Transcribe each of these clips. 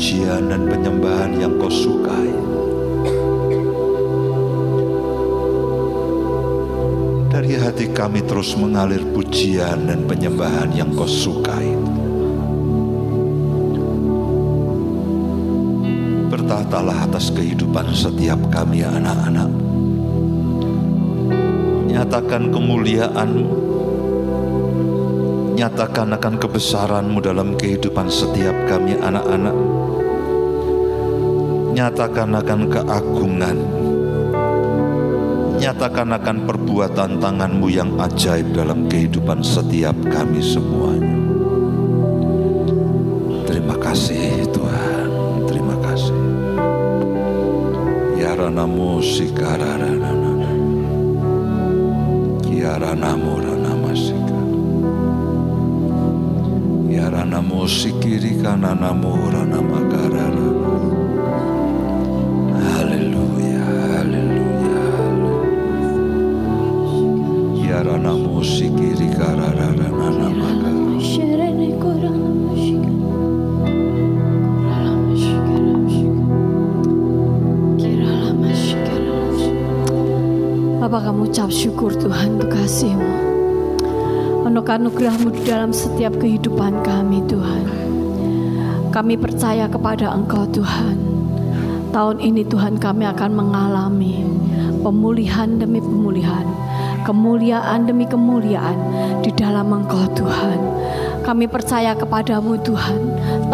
pujian dan penyembahan yang kau sukai. Dari hati kami terus mengalir pujian dan penyembahan yang kau sukai. Bertahtalah atas kehidupan setiap kami anak-anak. Nyatakan kemuliaan nyatakan akan kebesaranmu dalam kehidupan setiap kami anak-anak. Nyatakan akan keagungan. Nyatakan akan perbuatan tanganmu yang ajaib dalam kehidupan setiap kami semuanya. Terima kasih Tuhan, terima kasih. Ya rana musik Ya rana rana masik rana musikiri kana namura Bapak kamu ucap syukur Tuhan untuk kasihmu untuk anugerahmu di dalam setiap kehidupan kami Tuhan. Kami percaya kepada Engkau Tuhan. Tahun ini Tuhan kami akan mengalami pemulihan demi pemulihan, kemuliaan demi kemuliaan di dalam Engkau Tuhan. Kami percaya kepadamu Tuhan.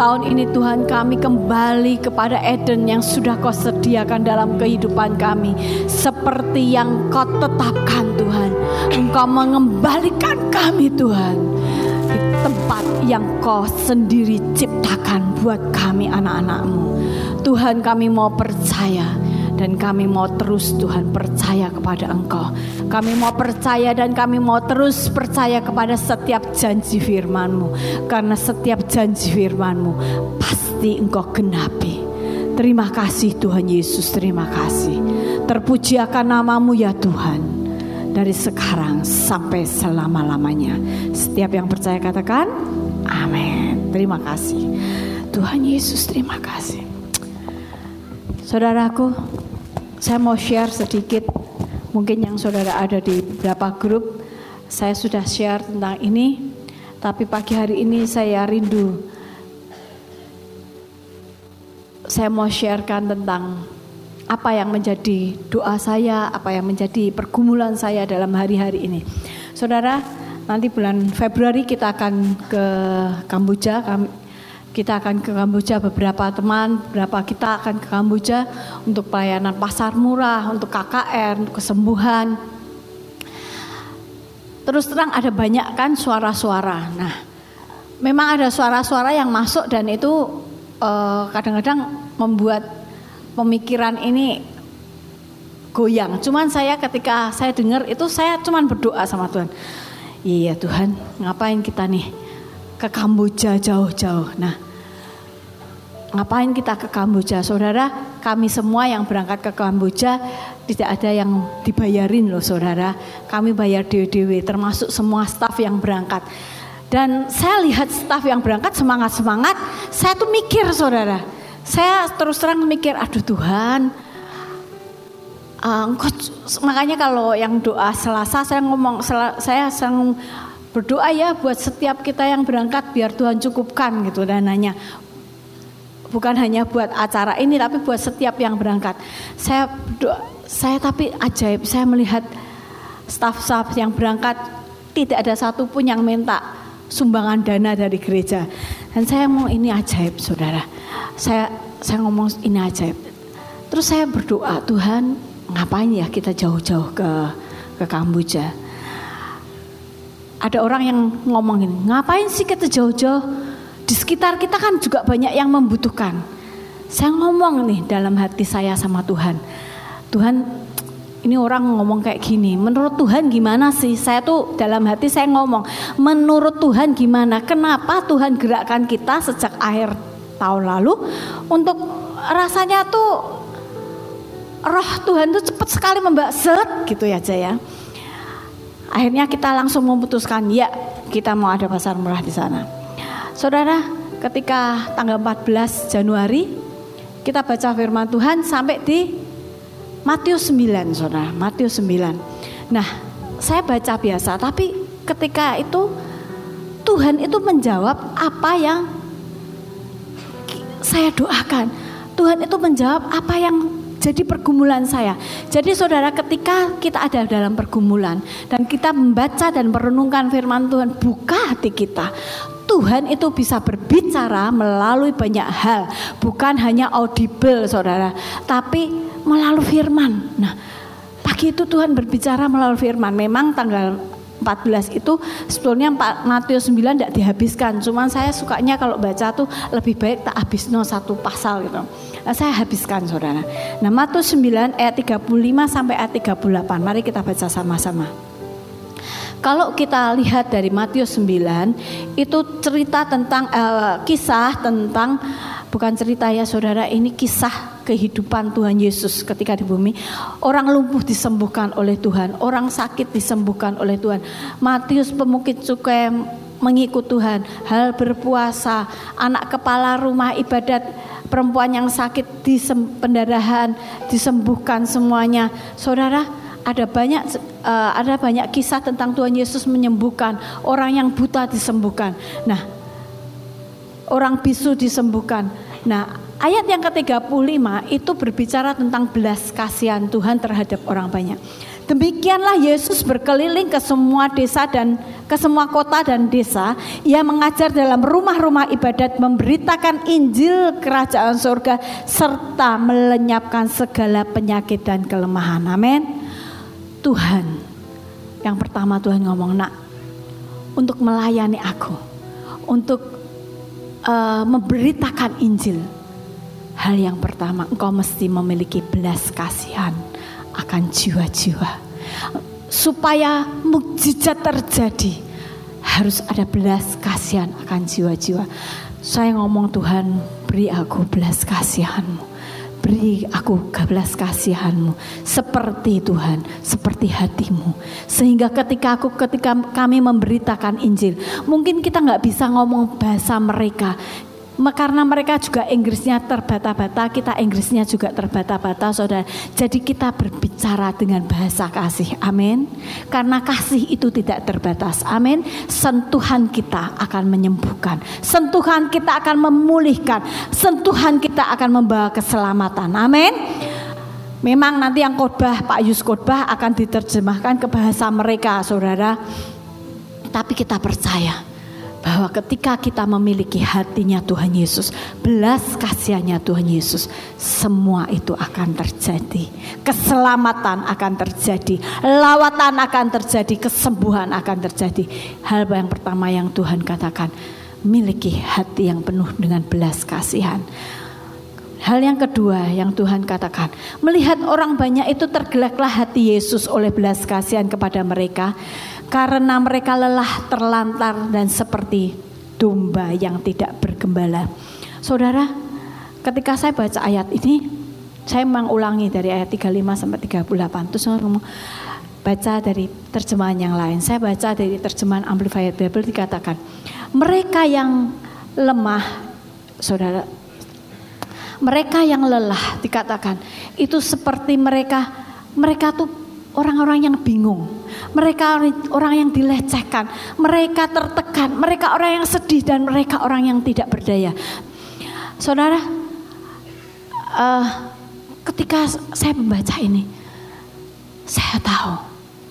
Tahun ini Tuhan kami kembali kepada Eden yang sudah kau sediakan dalam kehidupan kami. Seperti yang kau tetapkan Tuhan. Engkau mengembalikan kami Tuhan. Di tempat yang kau sendiri ciptakan buat kami anak-anakmu. Tuhan kami mau percaya dan kami mau terus Tuhan percaya kepada Engkau. Kami mau percaya dan kami mau terus percaya kepada setiap janji firman-Mu. Karena setiap janji firman-Mu pasti Engkau genapi. Terima kasih Tuhan Yesus, terima kasih. Terpuji akan namamu ya Tuhan. Dari sekarang sampai selama-lamanya. Setiap yang percaya katakan, amin. Terima kasih. Tuhan Yesus terima kasih. Saudaraku, saya mau share sedikit, mungkin yang saudara ada di beberapa grup, saya sudah share tentang ini, tapi pagi hari ini saya rindu. Saya mau sharekan tentang apa yang menjadi doa saya, apa yang menjadi pergumulan saya dalam hari-hari ini. Saudara, nanti bulan Februari kita akan ke Kamboja, kita akan ke Kamboja beberapa teman, beberapa kita akan ke Kamboja untuk pelayanan pasar murah, untuk KKR, untuk kesembuhan. Terus terang ada banyak kan suara-suara. Nah, memang ada suara-suara yang masuk dan itu eh, kadang-kadang membuat pemikiran ini goyang. Cuman saya ketika saya dengar itu saya cuman berdoa sama Tuhan. Iya Tuhan, ngapain kita nih ke Kamboja jauh-jauh. Nah, Ngapain kita ke Kamboja? Saudara, kami semua yang berangkat ke Kamboja tidak ada yang dibayarin loh saudara. Kami bayar dewe-dewe termasuk semua staf yang berangkat. Dan saya lihat staf yang berangkat semangat-semangat, saya tuh mikir saudara. Saya terus terang mikir, aduh Tuhan, uh, makanya kalau yang doa Selasa saya ngomong, saya sering berdoa ya buat setiap kita yang berangkat biar Tuhan cukupkan gitu dananya bukan hanya buat acara ini tapi buat setiap yang berangkat. Saya saya tapi ajaib saya melihat staf-staf yang berangkat tidak ada satupun yang minta sumbangan dana dari gereja. Dan saya mau ini ajaib saudara. Saya saya ngomong ini ajaib. Terus saya berdoa Tuhan ngapain ya kita jauh-jauh ke ke Kamboja. Ada orang yang ngomongin ngapain sih kita jauh-jauh di sekitar kita kan juga banyak yang membutuhkan. Saya ngomong nih dalam hati saya sama Tuhan. Tuhan, ini orang ngomong kayak gini. Menurut Tuhan gimana sih? Saya tuh dalam hati saya ngomong, menurut Tuhan gimana? Kenapa Tuhan gerakkan kita sejak akhir tahun lalu untuk rasanya tuh roh Tuhan tuh cepat sekali membak set gitu ya Jaya. Akhirnya kita langsung memutuskan ya kita mau ada pasar murah di sana. Saudara, ketika tanggal 14 Januari kita baca firman Tuhan sampai di Matius 9 Saudara, Matius 9. Nah, saya baca biasa tapi ketika itu Tuhan itu menjawab apa yang saya doakan. Tuhan itu menjawab apa yang jadi pergumulan saya. Jadi saudara ketika kita ada dalam pergumulan dan kita membaca dan merenungkan firman Tuhan, buka hati kita. Tuhan itu bisa berbicara melalui banyak hal, bukan hanya audible saudara, tapi melalui firman. Nah, pagi itu Tuhan berbicara melalui firman. Memang tanggal 14 itu sebetulnya Matius 9 tidak dihabiskan. Cuman saya sukanya kalau baca tuh lebih baik tak habis no satu pasal gitu. Nah, saya habiskan saudara. Nah Matius 9 ayat 35 sampai ayat 38. Mari kita baca sama-sama. Kalau kita lihat dari Matius 9 itu cerita tentang uh, kisah tentang bukan cerita ya saudara ini kisah kehidupan Tuhan Yesus ketika di bumi. Orang lumpuh disembuhkan oleh Tuhan orang sakit disembuhkan oleh Tuhan. Matius pemukit cukai mengikut Tuhan hal berpuasa anak kepala rumah ibadat perempuan yang sakit di pendarahan disembuhkan semuanya. Saudara ada banyak uh, ada banyak kisah tentang Tuhan Yesus menyembuhkan orang yang buta disembuhkan nah orang bisu disembuhkan. Nah, ayat yang ke-35 itu berbicara tentang belas kasihan Tuhan terhadap orang banyak. Demikianlah Yesus berkeliling ke semua desa dan ke semua kota dan desa. Ia mengajar dalam rumah-rumah ibadat, memberitakan Injil kerajaan surga serta melenyapkan segala penyakit dan kelemahan. Amin. Tuhan, yang pertama Tuhan ngomong, "Nak, untuk melayani aku, untuk uh, memberitakan Injil, hal yang pertama engkau mesti memiliki belas kasihan akan jiwa-jiwa. Supaya mukjizat terjadi, harus ada belas kasihan akan jiwa-jiwa. Saya ngomong Tuhan, beri aku belas kasihanmu beri aku belas kasihanmu seperti Tuhan, seperti hatimu. Sehingga ketika aku ketika kami memberitakan Injil, mungkin kita nggak bisa ngomong bahasa mereka, karena mereka juga Inggrisnya terbata-bata, kita Inggrisnya juga terbata-bata, saudara. Jadi kita berbicara dengan bahasa kasih, amin. Karena kasih itu tidak terbatas, amin. Sentuhan kita akan menyembuhkan, sentuhan kita akan memulihkan, sentuhan kita akan membawa keselamatan, amin. Memang nanti yang khotbah Pak Yus khotbah akan diterjemahkan ke bahasa mereka, saudara. Tapi kita percaya bahwa ketika kita memiliki hatinya Tuhan Yesus, belas kasihannya Tuhan Yesus, semua itu akan terjadi. Keselamatan akan terjadi, lawatan akan terjadi, kesembuhan akan terjadi. Hal yang pertama yang Tuhan katakan, miliki hati yang penuh dengan belas kasihan. Hal yang kedua yang Tuhan katakan, melihat orang banyak itu tergelaklah hati Yesus oleh belas kasihan kepada mereka karena mereka lelah terlantar dan seperti domba yang tidak bergembala. Saudara, ketika saya baca ayat ini, saya mengulangi dari ayat 35 sampai 38. Terus saya ngomong, baca dari terjemahan yang lain. Saya baca dari terjemahan Amplified Bible dikatakan, mereka yang lemah, saudara, mereka yang lelah dikatakan, itu seperti mereka, mereka tuh orang-orang yang bingung, mereka orang yang dilecehkan, mereka tertekan, mereka orang yang sedih dan mereka orang yang tidak berdaya. Saudara, uh, ketika saya membaca ini, saya tahu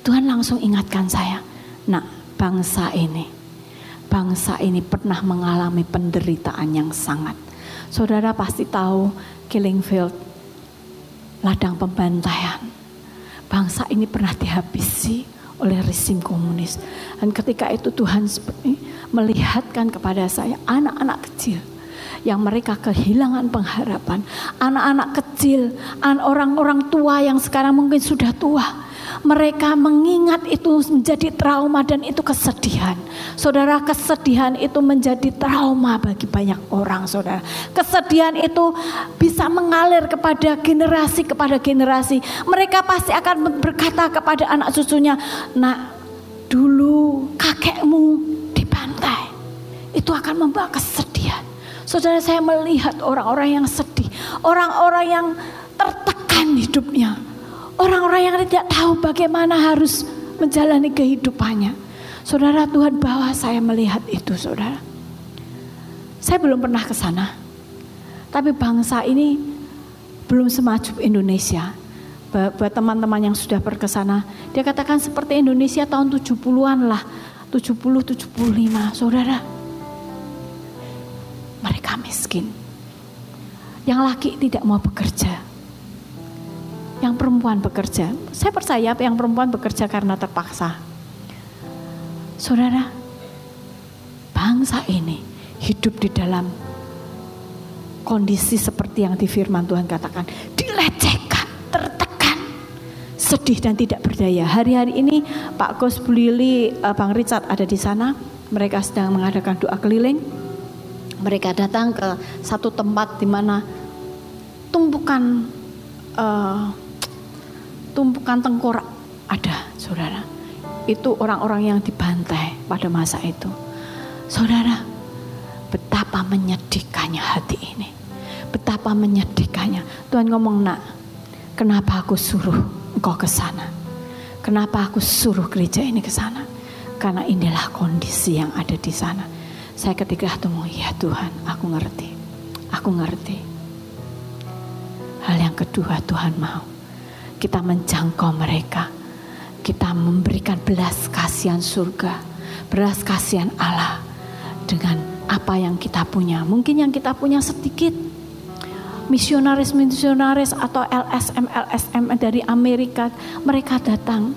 Tuhan langsung ingatkan saya, nah bangsa ini, bangsa ini pernah mengalami penderitaan yang sangat. Saudara pasti tahu Killing Field, ladang pembantaian bangsa ini pernah dihabisi oleh rezim komunis. Dan ketika itu Tuhan seperti melihatkan kepada saya anak-anak kecil yang mereka kehilangan pengharapan. Anak-anak kecil, orang-orang tua yang sekarang mungkin sudah tua mereka mengingat itu menjadi trauma dan itu kesedihan. Saudara, kesedihan itu menjadi trauma bagi banyak orang, saudara. Kesedihan itu bisa mengalir kepada generasi kepada generasi. Mereka pasti akan berkata kepada anak cucunya, "Nak, dulu kakekmu dibantai." Itu akan membawa kesedihan Saudara saya melihat orang-orang yang sedih, orang-orang yang tertekan hidupnya, orang-orang yang tidak tahu bagaimana harus menjalani kehidupannya. Saudara Tuhan bawa saya melihat itu saudara. Saya belum pernah ke sana. Tapi bangsa ini belum semaju Indonesia. Buat teman-teman yang sudah berkesana, dia katakan seperti Indonesia tahun 70-an lah. 70 75, Saudara. Mereka miskin. Yang laki tidak mau bekerja. Yang perempuan bekerja. Saya percaya yang perempuan bekerja karena terpaksa. Saudara, bangsa ini hidup di dalam kondisi seperti yang di firman Tuhan katakan, dilecehkan, tertekan, sedih dan tidak berdaya. Hari-hari ini Pak Kos Bulili, eh, Bang Richard ada di sana, mereka sedang mengadakan doa keliling. Mereka datang ke satu tempat di mana tumpukan uh, tumpukan tengkorak ada, saudara itu orang-orang yang dibantai pada masa itu. Saudara, betapa menyedihkannya hati ini. Betapa menyedihkannya. Tuhan ngomong, nak, kenapa aku suruh engkau ke sana? Kenapa aku suruh gereja ini ke sana? Karena inilah kondisi yang ada di sana. Saya ketika ketemu, ya Tuhan, aku ngerti. Aku ngerti. Hal yang kedua Tuhan mau. Kita menjangkau mereka kita memberikan belas kasihan surga, belas kasihan Allah dengan apa yang kita punya. Mungkin yang kita punya sedikit. Misionaris-misionaris atau LSM LSM dari Amerika, mereka datang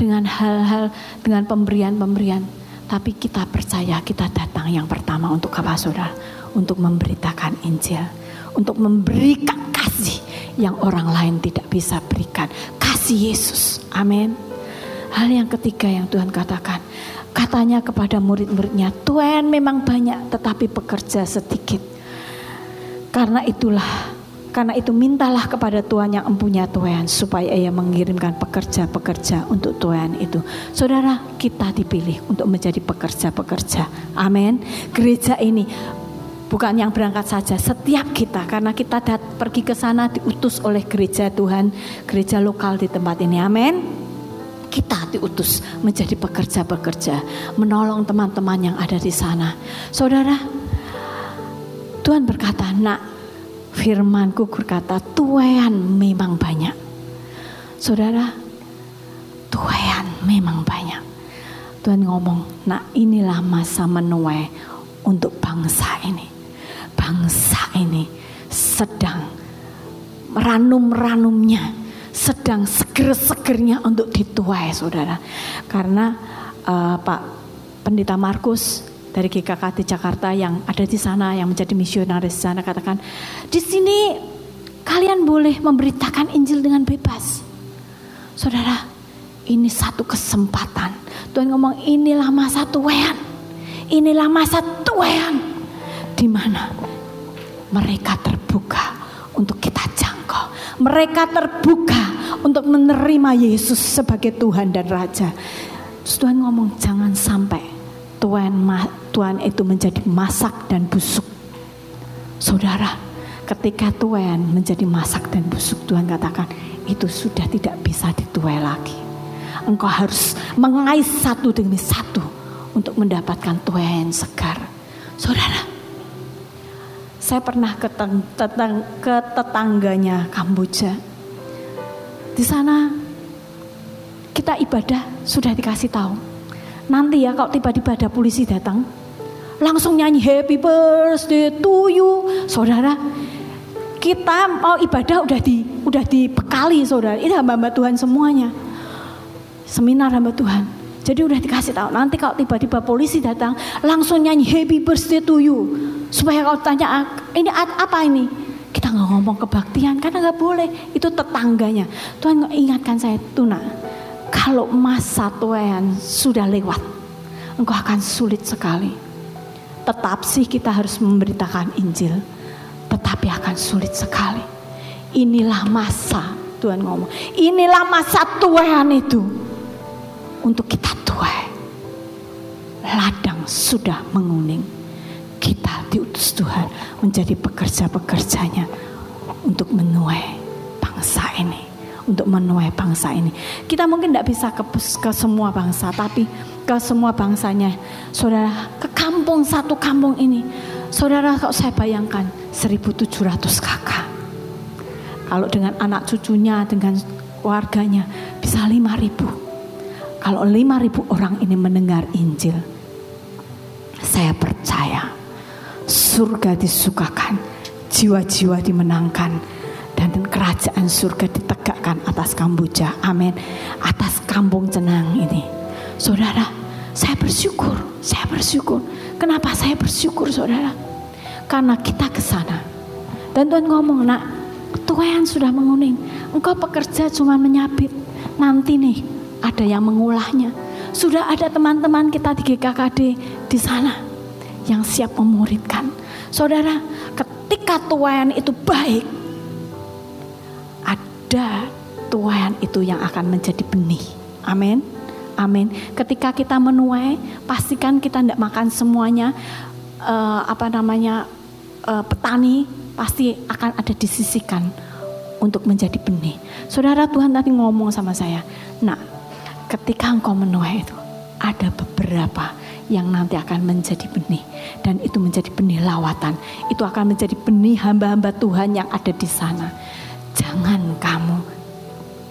dengan hal-hal dengan pemberian-pemberian. Tapi kita percaya kita datang yang pertama untuk apa saudara? Untuk memberitakan Injil. Untuk memberikan kasih yang orang lain tidak bisa berikan. Kasih Yesus. Amin. Hal yang ketiga yang Tuhan katakan, katanya kepada murid-muridnya, Tuhan memang banyak tetapi pekerja sedikit. Karena itulah, karena itu mintalah kepada Tuhan yang empunya Tuhan supaya ia mengirimkan pekerja-pekerja untuk Tuhan itu. Saudara, kita dipilih untuk menjadi pekerja-pekerja. Amin. Gereja ini bukan yang berangkat saja, setiap kita karena kita dat pergi ke sana diutus oleh gereja Tuhan, gereja lokal di tempat ini. Amin kita diutus menjadi pekerja-pekerja, menolong teman-teman yang ada di sana. Saudara, Tuhan berkata, nak, firmanku berkata, tuayan memang banyak. Saudara, tuayan memang banyak. Tuhan ngomong, nak inilah masa menuai untuk bangsa ini. Bangsa ini sedang ranum-ranumnya sedang seger-segernya untuk dituai saudara. Karena uh, Pak Pendeta Markus dari GKKT Jakarta yang ada di sana yang menjadi misionaris di sana katakan di sini kalian boleh memberitakan Injil dengan bebas. Saudara, ini satu kesempatan. Tuhan ngomong inilah masa tuayan. Inilah masa tuayan di mana mereka terbuka untuk kita jangkau. Mereka terbuka untuk menerima Yesus sebagai Tuhan dan Raja. Tuhan ngomong jangan sampai Tuhan Tuhan itu menjadi masak dan busuk. Saudara, ketika Tuhan menjadi masak dan busuk, Tuhan katakan itu sudah tidak bisa dituai lagi. Engkau harus mengais satu demi satu untuk mendapatkan Tuhan yang segar. Saudara, saya pernah ke, ke tetangganya Kamboja. Di sana kita ibadah sudah dikasih tahu. Nanti ya kalau tiba-tiba ada polisi datang, langsung nyanyi happy birthday to you. Saudara, kita mau ibadah udah di udah dibekali saudara. Ini hamba-hamba Tuhan semuanya. Seminar hamba Tuhan. Jadi udah dikasih tahu. Nanti kalau tiba-tiba polisi datang, langsung nyanyi happy birthday to you. Supaya kalau tanya ini apa ini? Kita nggak ngomong kebaktian karena nggak boleh. Itu tetangganya. Tuhan ingatkan saya tuna. Kalau masa Tuhan sudah lewat, engkau akan sulit sekali. Tetap sih kita harus memberitakan Injil, tetapi akan sulit sekali. Inilah masa Tuhan ngomong. Inilah masa Tuhan itu untuk kita tuai. Ladang sudah menguning kita diutus Tuhan menjadi pekerja-pekerjanya untuk menuai bangsa ini, untuk menuai bangsa ini. Kita mungkin tidak bisa ke, ke semua bangsa, tapi ke semua bangsanya, saudara, ke kampung satu kampung ini, saudara, kalau saya bayangkan 1.700 kakak. Kalau dengan anak cucunya, dengan warganya, bisa 5.000. Kalau 5.000 orang ini mendengar Injil, saya percaya surga disukakan, jiwa-jiwa dimenangkan, dan kerajaan surga ditegakkan atas Kamboja. Amin. Atas kampung Cenang ini. Saudara, saya bersyukur, saya bersyukur. Kenapa saya bersyukur saudara? Karena kita ke sana. Dan Tuhan ngomong, nak, tuayan sudah menguning. Engkau pekerja cuma menyabit. Nanti nih ada yang mengulahnya. Sudah ada teman-teman kita di GKKD di sana yang siap memuridkan. Saudara, ketika tuayan itu baik, ada tuayan itu yang akan menjadi benih. Amin. Amin. Ketika kita menuai, pastikan kita tidak makan semuanya. Uh, apa namanya uh, petani pasti akan ada disisikan untuk menjadi benih. Saudara Tuhan tadi ngomong sama saya, nah ketika engkau menuai itu ada beberapa yang nanti akan menjadi benih dan itu menjadi benih lawatan. Itu akan menjadi benih hamba-hamba Tuhan yang ada di sana. Jangan kamu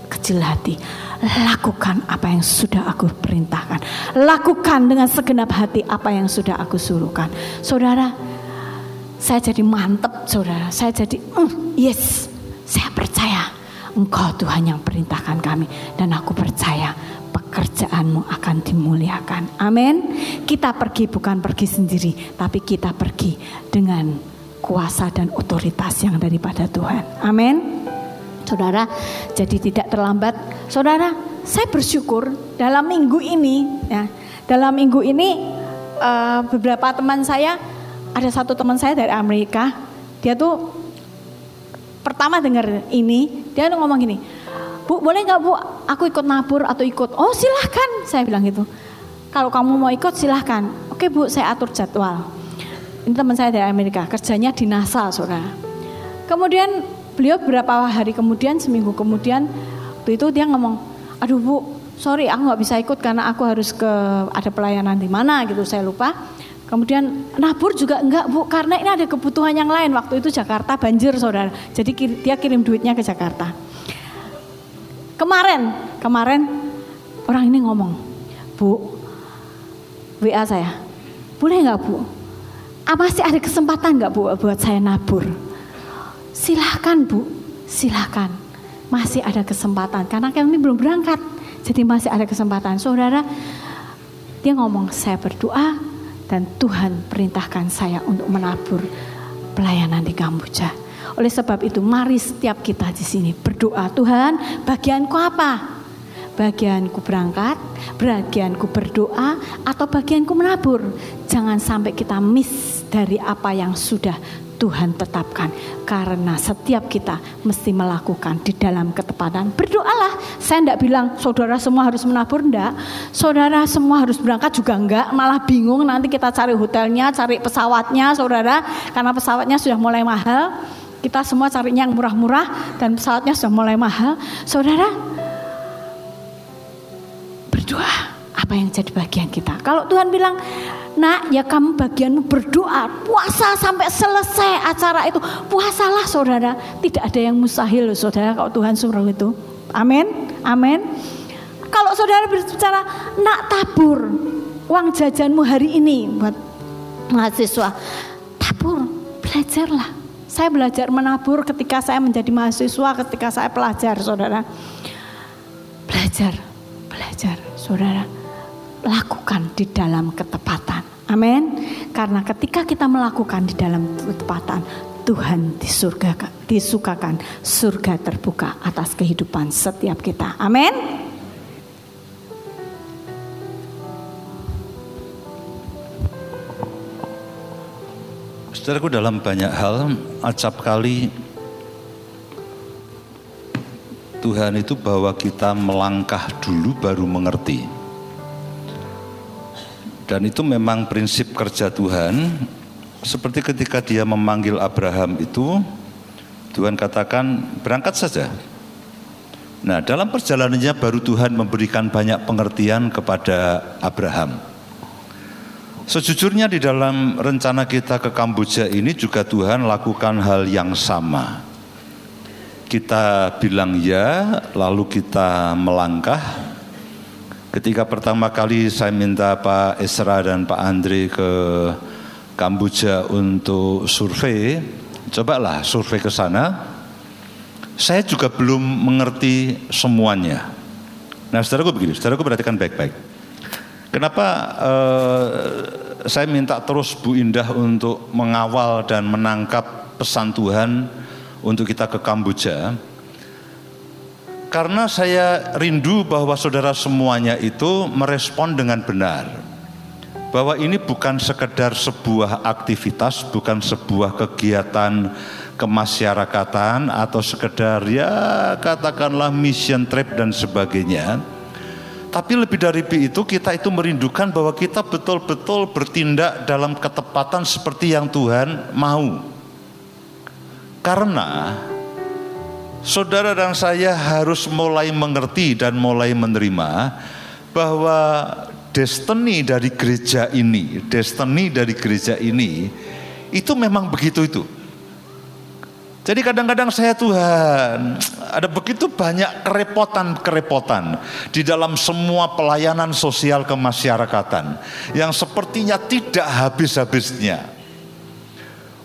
kecil hati. Lakukan apa yang sudah aku perintahkan. Lakukan dengan segenap hati apa yang sudah aku suruhkan. Saudara, saya jadi mantep saudara. Saya jadi, mm, yes, saya percaya. Engkau Tuhan yang perintahkan kami. Dan aku percaya pekerjaanmu akan dimuliakan. Amin. Kita pergi bukan pergi sendiri, tapi kita pergi dengan kuasa dan otoritas yang daripada Tuhan. Amin. Saudara, jadi tidak terlambat. Saudara, saya bersyukur dalam minggu ini, ya, dalam minggu ini uh, beberapa teman saya, ada satu teman saya dari Amerika, dia tuh pertama dengar ini, dia tuh ngomong gini, Bu, boleh nggak Bu, aku ikut nabur atau ikut? Oh silahkan, saya bilang gitu. Kalau kamu mau ikut silahkan. Oke Bu, saya atur jadwal. Ini teman saya dari Amerika, kerjanya di NASA, saudara. Kemudian beliau beberapa hari kemudian seminggu kemudian waktu itu dia ngomong aduh bu sorry aku nggak bisa ikut karena aku harus ke ada pelayanan di mana gitu saya lupa. Kemudian nabur juga enggak bu karena ini ada kebutuhan yang lain. Waktu itu Jakarta banjir saudara. Jadi dia kirim duitnya ke Jakarta. Kemarin kemarin orang ini ngomong bu WA saya boleh nggak bu? Apa sih ada kesempatan nggak bu buat saya nabur Silahkan bu, silahkan. Masih ada kesempatan karena kami belum berangkat. Jadi masih ada kesempatan. Saudara, dia ngomong saya berdoa dan Tuhan perintahkan saya untuk menabur pelayanan di Kamboja. Oleh sebab itu mari setiap kita di sini berdoa Tuhan bagianku apa? Bagianku berangkat, bagianku berdoa, atau bagianku menabur. Jangan sampai kita miss dari apa yang sudah Tuhan tetapkan. Karena setiap kita mesti melakukan di dalam ketepatan berdoalah. Saya tidak bilang saudara semua harus menabur enggak saudara semua harus berangkat juga enggak malah bingung nanti kita cari hotelnya cari pesawatnya saudara. Karena pesawatnya sudah mulai mahal. Kita semua carinya yang murah-murah dan pesawatnya sudah mulai mahal. Saudara berdoa apa yang jadi bagian kita kalau Tuhan bilang Nak, ya kamu bagianmu berdoa, puasa sampai selesai acara itu. Puasalah saudara, tidak ada yang mustahil saudara kalau Tuhan suruh itu. Amin, amin. Kalau saudara berbicara, nak tabur uang jajanmu hari ini buat mahasiswa. Tabur, belajarlah. Saya belajar menabur ketika saya menjadi mahasiswa, ketika saya pelajar saudara. Belajar, belajar saudara lakukan di dalam ketepatan. Amin. Karena ketika kita melakukan di dalam ketepatan, Tuhan di surga disukakan surga terbuka atas kehidupan setiap kita. Amin. Saudaraku dalam banyak hal acap kali Tuhan itu bahwa kita melangkah dulu baru mengerti. Dan itu memang prinsip kerja Tuhan seperti ketika dia memanggil Abraham itu, Tuhan katakan berangkat saja. Nah, dalam perjalanannya baru Tuhan memberikan banyak pengertian kepada Abraham. Sejujurnya di dalam rencana kita ke Kamboja ini juga Tuhan lakukan hal yang sama. Kita bilang ya, lalu kita melangkah. Ketika pertama kali saya minta Pak Esra dan Pak Andre ke Kamboja untuk survei, cobalah survei ke sana. Saya juga belum mengerti semuanya. Nah, saudaraku begini, saudaraku perhatikan baik-baik. Kenapa uh, saya minta terus Bu Indah untuk mengawal dan menangkap pesan Tuhan untuk kita ke Kamboja? Karena saya rindu bahwa saudara semuanya itu merespon dengan benar bahwa ini bukan sekedar sebuah aktivitas, bukan sebuah kegiatan kemasyarakatan atau sekedar ya katakanlah mission trip dan sebagainya. Tapi lebih dari itu kita itu merindukan bahwa kita betul-betul bertindak dalam ketepatan seperti yang Tuhan mau. Karena saudara dan saya harus mulai mengerti dan mulai menerima bahwa destiny dari gereja ini, destiny dari gereja ini itu memang begitu itu. Jadi kadang-kadang saya Tuhan, ada begitu banyak kerepotan-kerepotan di dalam semua pelayanan sosial kemasyarakatan yang sepertinya tidak habis-habisnya.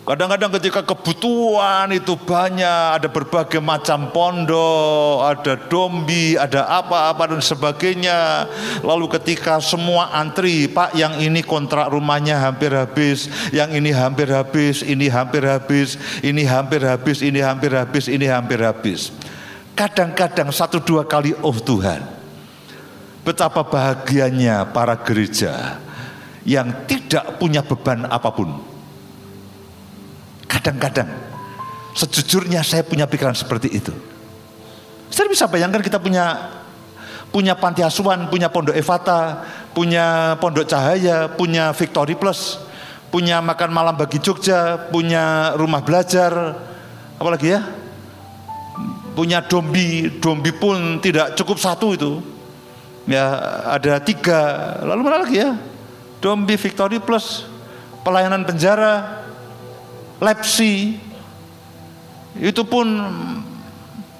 Kadang-kadang ketika kebutuhan itu banyak, ada berbagai macam pondok, ada dombi, ada apa-apa dan sebagainya. Lalu ketika semua antri, Pak yang ini kontrak rumahnya hampir habis, yang ini hampir habis, ini hampir habis, ini hampir habis, ini hampir habis, ini hampir habis. Kadang-kadang satu dua kali, oh Tuhan, betapa bahagianya para gereja yang tidak punya beban apa pun Kadang-kadang sejujurnya saya punya pikiran seperti itu. Saya bisa bayangkan kita punya punya panti asuhan, punya pondok Evata, punya pondok Cahaya, punya Victory Plus, punya makan malam bagi Jogja, punya rumah belajar, apalagi ya? Punya dombi, dombi pun tidak cukup satu itu. Ya ada tiga, lalu mana lagi ya? Dombi Victory Plus, pelayanan penjara, lepsi itu pun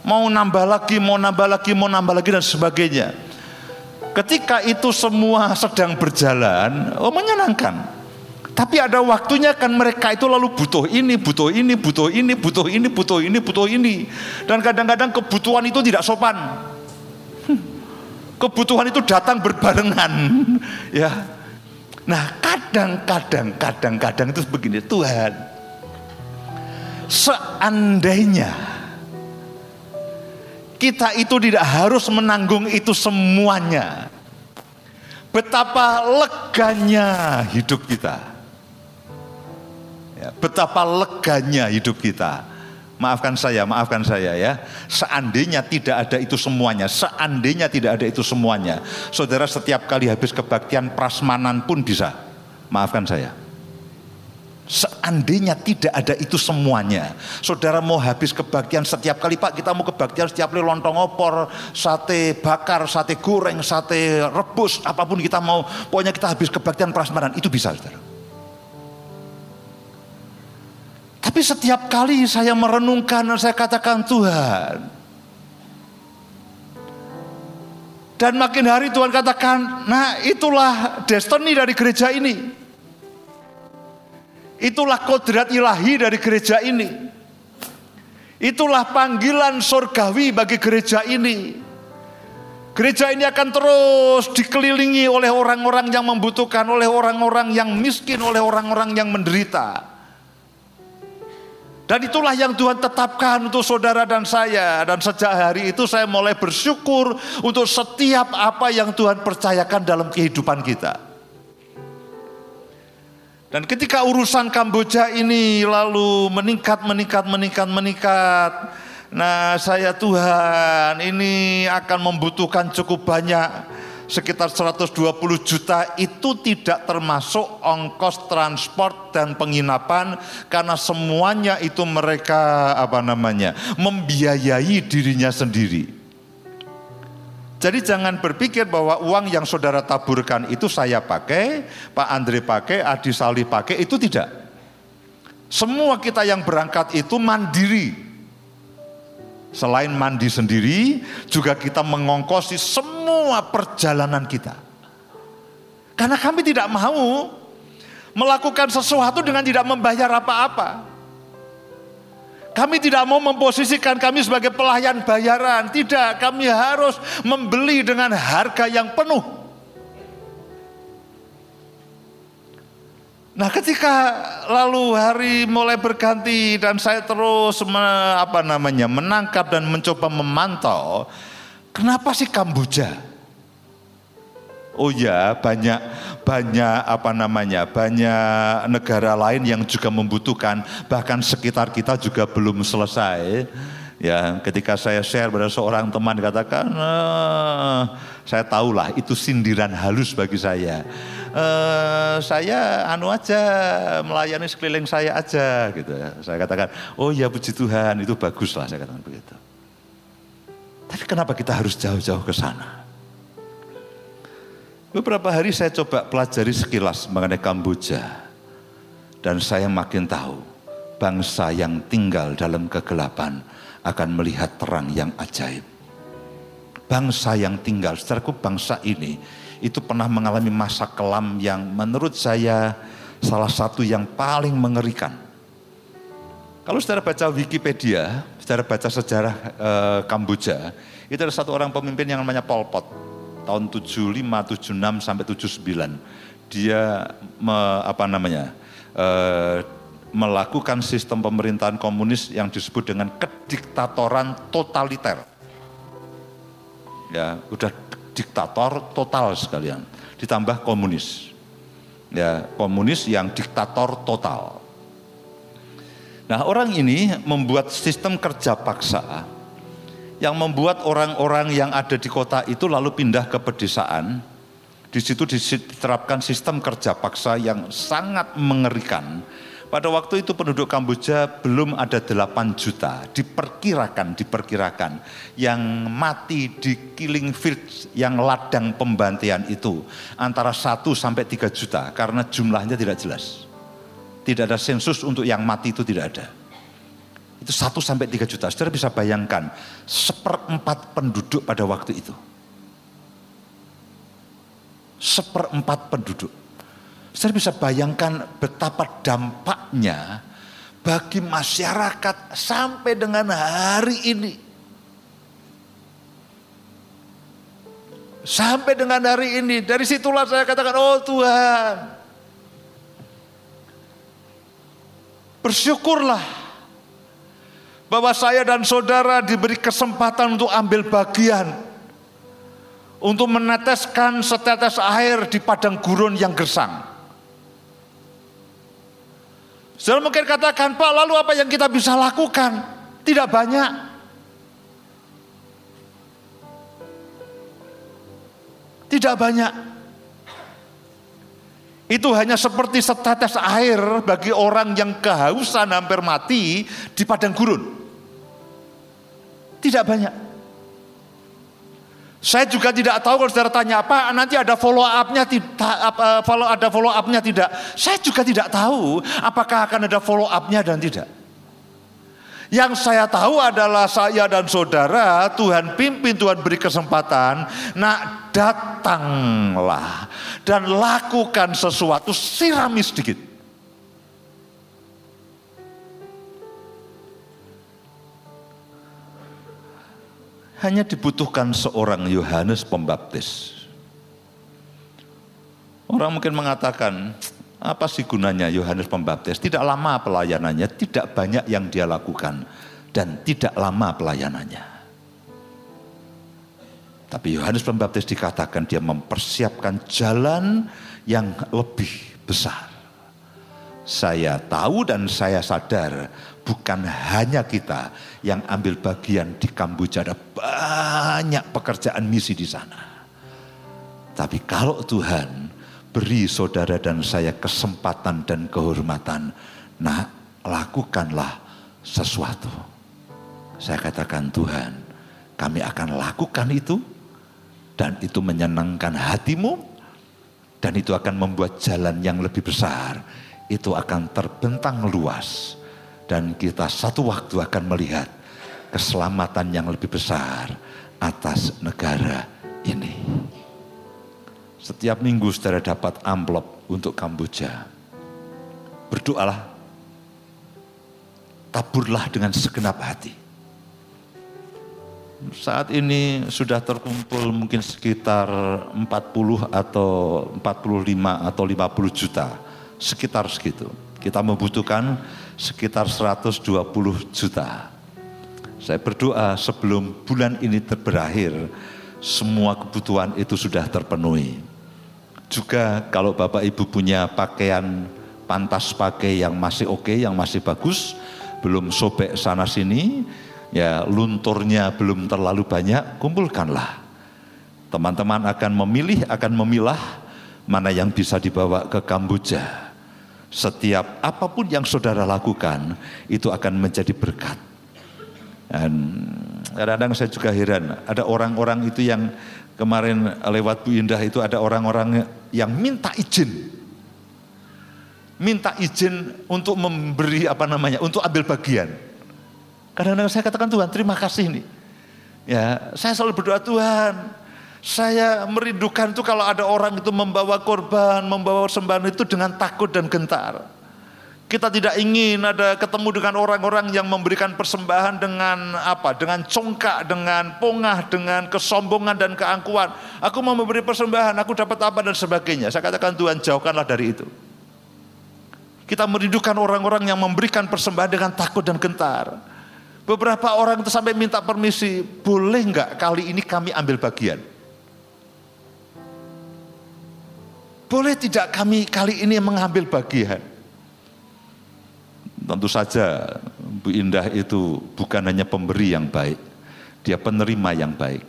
mau nambah lagi, mau nambah lagi, mau nambah lagi dan sebagainya. Ketika itu semua sedang berjalan, oh menyenangkan. Tapi ada waktunya kan mereka itu lalu butuh ini, butuh ini, butuh ini, butuh ini, butuh ini, butuh ini. Dan kadang-kadang kebutuhan itu tidak sopan. Kebutuhan itu datang berbarengan. ya. Nah kadang-kadang, kadang-kadang itu begini, Tuhan seandainya kita itu tidak harus menanggung itu semuanya. Betapa leganya hidup kita. Ya, betapa leganya hidup kita. Maafkan saya, maafkan saya ya. Seandainya tidak ada itu semuanya, seandainya tidak ada itu semuanya. Saudara setiap kali habis kebaktian prasmanan pun bisa. Maafkan saya. Seandainya tidak ada itu semuanya, saudara mau habis kebaktian setiap kali Pak kita mau kebaktian setiap kali lontong opor, sate bakar, sate goreng, sate rebus, apa pun kita mau, pokoknya kita habis kebaktian prasmanan itu bisa saudara. Tapi setiap kali saya merenungkan dan saya katakan Tuhan, dan makin hari Tuhan katakan, nah itulah destiny dari gereja ini. Itulah kodrat ilahi dari gereja ini. Itulah panggilan surgawi bagi gereja ini. Gereja ini akan terus dikelilingi oleh orang-orang yang membutuhkan, oleh orang-orang yang miskin, oleh orang-orang yang menderita. Dan itulah yang Tuhan tetapkan untuk saudara dan saya. Dan sejak hari itu saya mulai bersyukur untuk setiap apa yang Tuhan percayakan dalam kehidupan kita. Dan ketika urusan Kamboja ini lalu meningkat, meningkat, meningkat, meningkat. Nah saya Tuhan ini akan membutuhkan cukup banyak sekitar 120 juta itu tidak termasuk ongkos transport dan penginapan karena semuanya itu mereka apa namanya membiayai dirinya sendiri. Jadi jangan berpikir bahwa uang yang saudara taburkan itu saya pakai, Pak Andre pakai, Adi Salih pakai, itu tidak. Semua kita yang berangkat itu mandiri, Selain mandi sendiri, juga kita mengongkosi semua perjalanan kita. Karena kami tidak mau melakukan sesuatu dengan tidak membayar apa-apa. Kami tidak mau memposisikan kami sebagai pelayan bayaran. Tidak, kami harus membeli dengan harga yang penuh. Nah ketika lalu hari mulai berganti dan saya terus me, apa namanya menangkap dan mencoba memantau, kenapa sih Kamboja? Oh ya banyak banyak apa namanya banyak negara lain yang juga membutuhkan bahkan sekitar kita juga belum selesai. Ya, ketika saya share pada seorang teman katakan, eh, saya tahulah itu sindiran halus bagi saya uh, saya anu aja melayani sekeliling saya aja gitu ya. Saya katakan, oh ya puji Tuhan itu bagus lah saya katakan begitu. Tapi kenapa kita harus jauh-jauh ke sana? Beberapa hari saya coba pelajari sekilas mengenai Kamboja. Dan saya makin tahu bangsa yang tinggal dalam kegelapan akan melihat terang yang ajaib. Bangsa yang tinggal, secara bangsa ini itu pernah mengalami masa kelam yang menurut saya salah satu yang paling mengerikan. Kalau saudara baca Wikipedia, saudara baca sejarah e, Kamboja, itu ada satu orang pemimpin yang namanya Pol Pot, tahun 75, 76 sampai 79. Dia me, apa namanya? E, melakukan sistem pemerintahan komunis yang disebut dengan kediktatoran totaliter. Ya, udah diktator total sekalian, ditambah komunis. Ya, komunis yang diktator total. Nah, orang ini membuat sistem kerja paksa yang membuat orang-orang yang ada di kota itu lalu pindah ke pedesaan. Di situ diterapkan sistem kerja paksa yang sangat mengerikan pada waktu itu penduduk Kamboja belum ada 8 juta, diperkirakan, diperkirakan yang mati di killing field yang ladang pembantian itu antara 1 sampai 3 juta karena jumlahnya tidak jelas. Tidak ada sensus untuk yang mati itu tidak ada. Itu 1 sampai 3 juta. Saudara bisa bayangkan seperempat penduduk pada waktu itu. Seperempat penduduk saya bisa bayangkan betapa dampaknya bagi masyarakat sampai dengan hari ini. Sampai dengan hari ini, dari situlah saya katakan, oh Tuhan, bersyukurlah bahwa saya dan saudara diberi kesempatan untuk ambil bagian untuk meneteskan setetes air di padang gurun yang gersang. Saudara mungkin katakan, Pak lalu apa yang kita bisa lakukan? Tidak banyak. Tidak banyak. Itu hanya seperti setetes air bagi orang yang kehausan hampir mati di padang gurun. Tidak banyak. Saya juga tidak tahu kalau saudara tanya apa nanti ada follow upnya tidak follow ada follow upnya tidak. Saya juga tidak tahu apakah akan ada follow upnya dan tidak. Yang saya tahu adalah saya dan saudara Tuhan pimpin Tuhan beri kesempatan. Nak datanglah dan lakukan sesuatu sirami sedikit. Hanya dibutuhkan seorang Yohanes Pembaptis. Orang mungkin mengatakan, apa sih gunanya Yohanes Pembaptis? Tidak lama pelayanannya, tidak banyak yang dia lakukan, dan tidak lama pelayanannya. Tapi Yohanes Pembaptis dikatakan dia mempersiapkan jalan yang lebih besar. Saya tahu dan saya sadar bukan hanya kita yang ambil bagian di Kamboja. Ada banyak pekerjaan misi di sana. Tapi kalau Tuhan beri saudara dan saya kesempatan dan kehormatan, nah lakukanlah sesuatu. Saya katakan Tuhan, kami akan lakukan itu dan itu menyenangkan hatimu dan itu akan membuat jalan yang lebih besar. Itu akan terbentang luas dan kita satu waktu akan melihat keselamatan yang lebih besar atas negara ini. Setiap minggu saudara dapat amplop untuk Kamboja. Berdoalah. Taburlah dengan segenap hati. Saat ini sudah terkumpul mungkin sekitar 40 atau 45 atau 50 juta. Sekitar segitu. Kita membutuhkan sekitar 120 juta. Saya berdoa sebelum bulan ini berakhir, semua kebutuhan itu sudah terpenuhi. Juga kalau Bapak Ibu punya pakaian pantas pakai yang masih oke, yang masih bagus, belum sobek sana sini, ya lunturnya belum terlalu banyak, kumpulkanlah. Teman-teman akan memilih, akan memilah mana yang bisa dibawa ke Kamboja. Setiap apa pun yang saudara lakukan, itu akan menjadi berkat. Dan kadang-kadang saya juga heran, ada orang-orang itu yang kemarin lewat Bu Indah itu ada orang-orang yang minta izin. Minta izin untuk memberi apa namanya, untuk ambil bagian. Kadang-kadang saya katakan Tuhan terima kasih nih. Ya, saya selalu berdoa Tuhan, saya merindukan itu kalau ada orang itu membawa korban, membawa sembahan itu dengan takut dan gentar. Kita tidak ingin ada ketemu dengan orang-orang yang memberikan persembahan dengan apa? Dengan congkak, dengan pongah, dengan kesombongan dan keangkuhan. Aku mau memberi persembahan, aku dapat apa dan sebagainya. Saya katakan Tuhan jauhkanlah dari itu. Kita merindukan orang-orang yang memberikan persembahan dengan takut dan gentar. Beberapa orang itu sampai minta permisi, boleh nggak kali ini kami ambil bagian? Boleh tidak kami kali ini mengambil bagian? Tentu saja Bu Indah itu bukan hanya pemberi yang baik, dia penerima yang baik.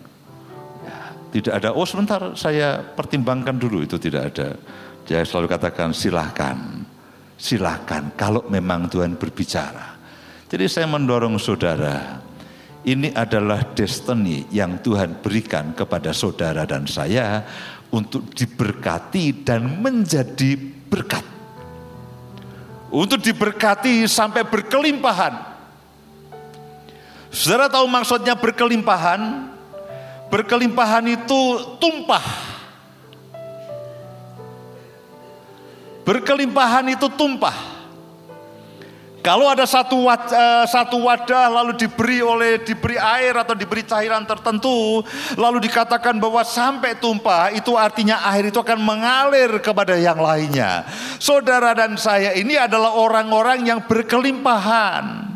Ya, tidak ada, oh sebentar saya pertimbangkan dulu, itu tidak ada. Dia selalu katakan silahkan, silahkan kalau memang Tuhan berbicara. Jadi saya mendorong saudara, ini adalah destiny yang Tuhan berikan kepada saudara dan saya untuk diberkati dan menjadi berkat untuk diberkati sampai berkelimpahan. Saudara tahu maksudnya berkelimpahan? Berkelimpahan itu tumpah. Berkelimpahan itu tumpah. Kalau ada satu wadah, eh, satu wadah lalu diberi oleh diberi air atau diberi cairan tertentu, lalu dikatakan bahwa sampai tumpah, itu artinya air itu akan mengalir kepada yang lainnya. Saudara dan saya ini adalah orang-orang yang berkelimpahan.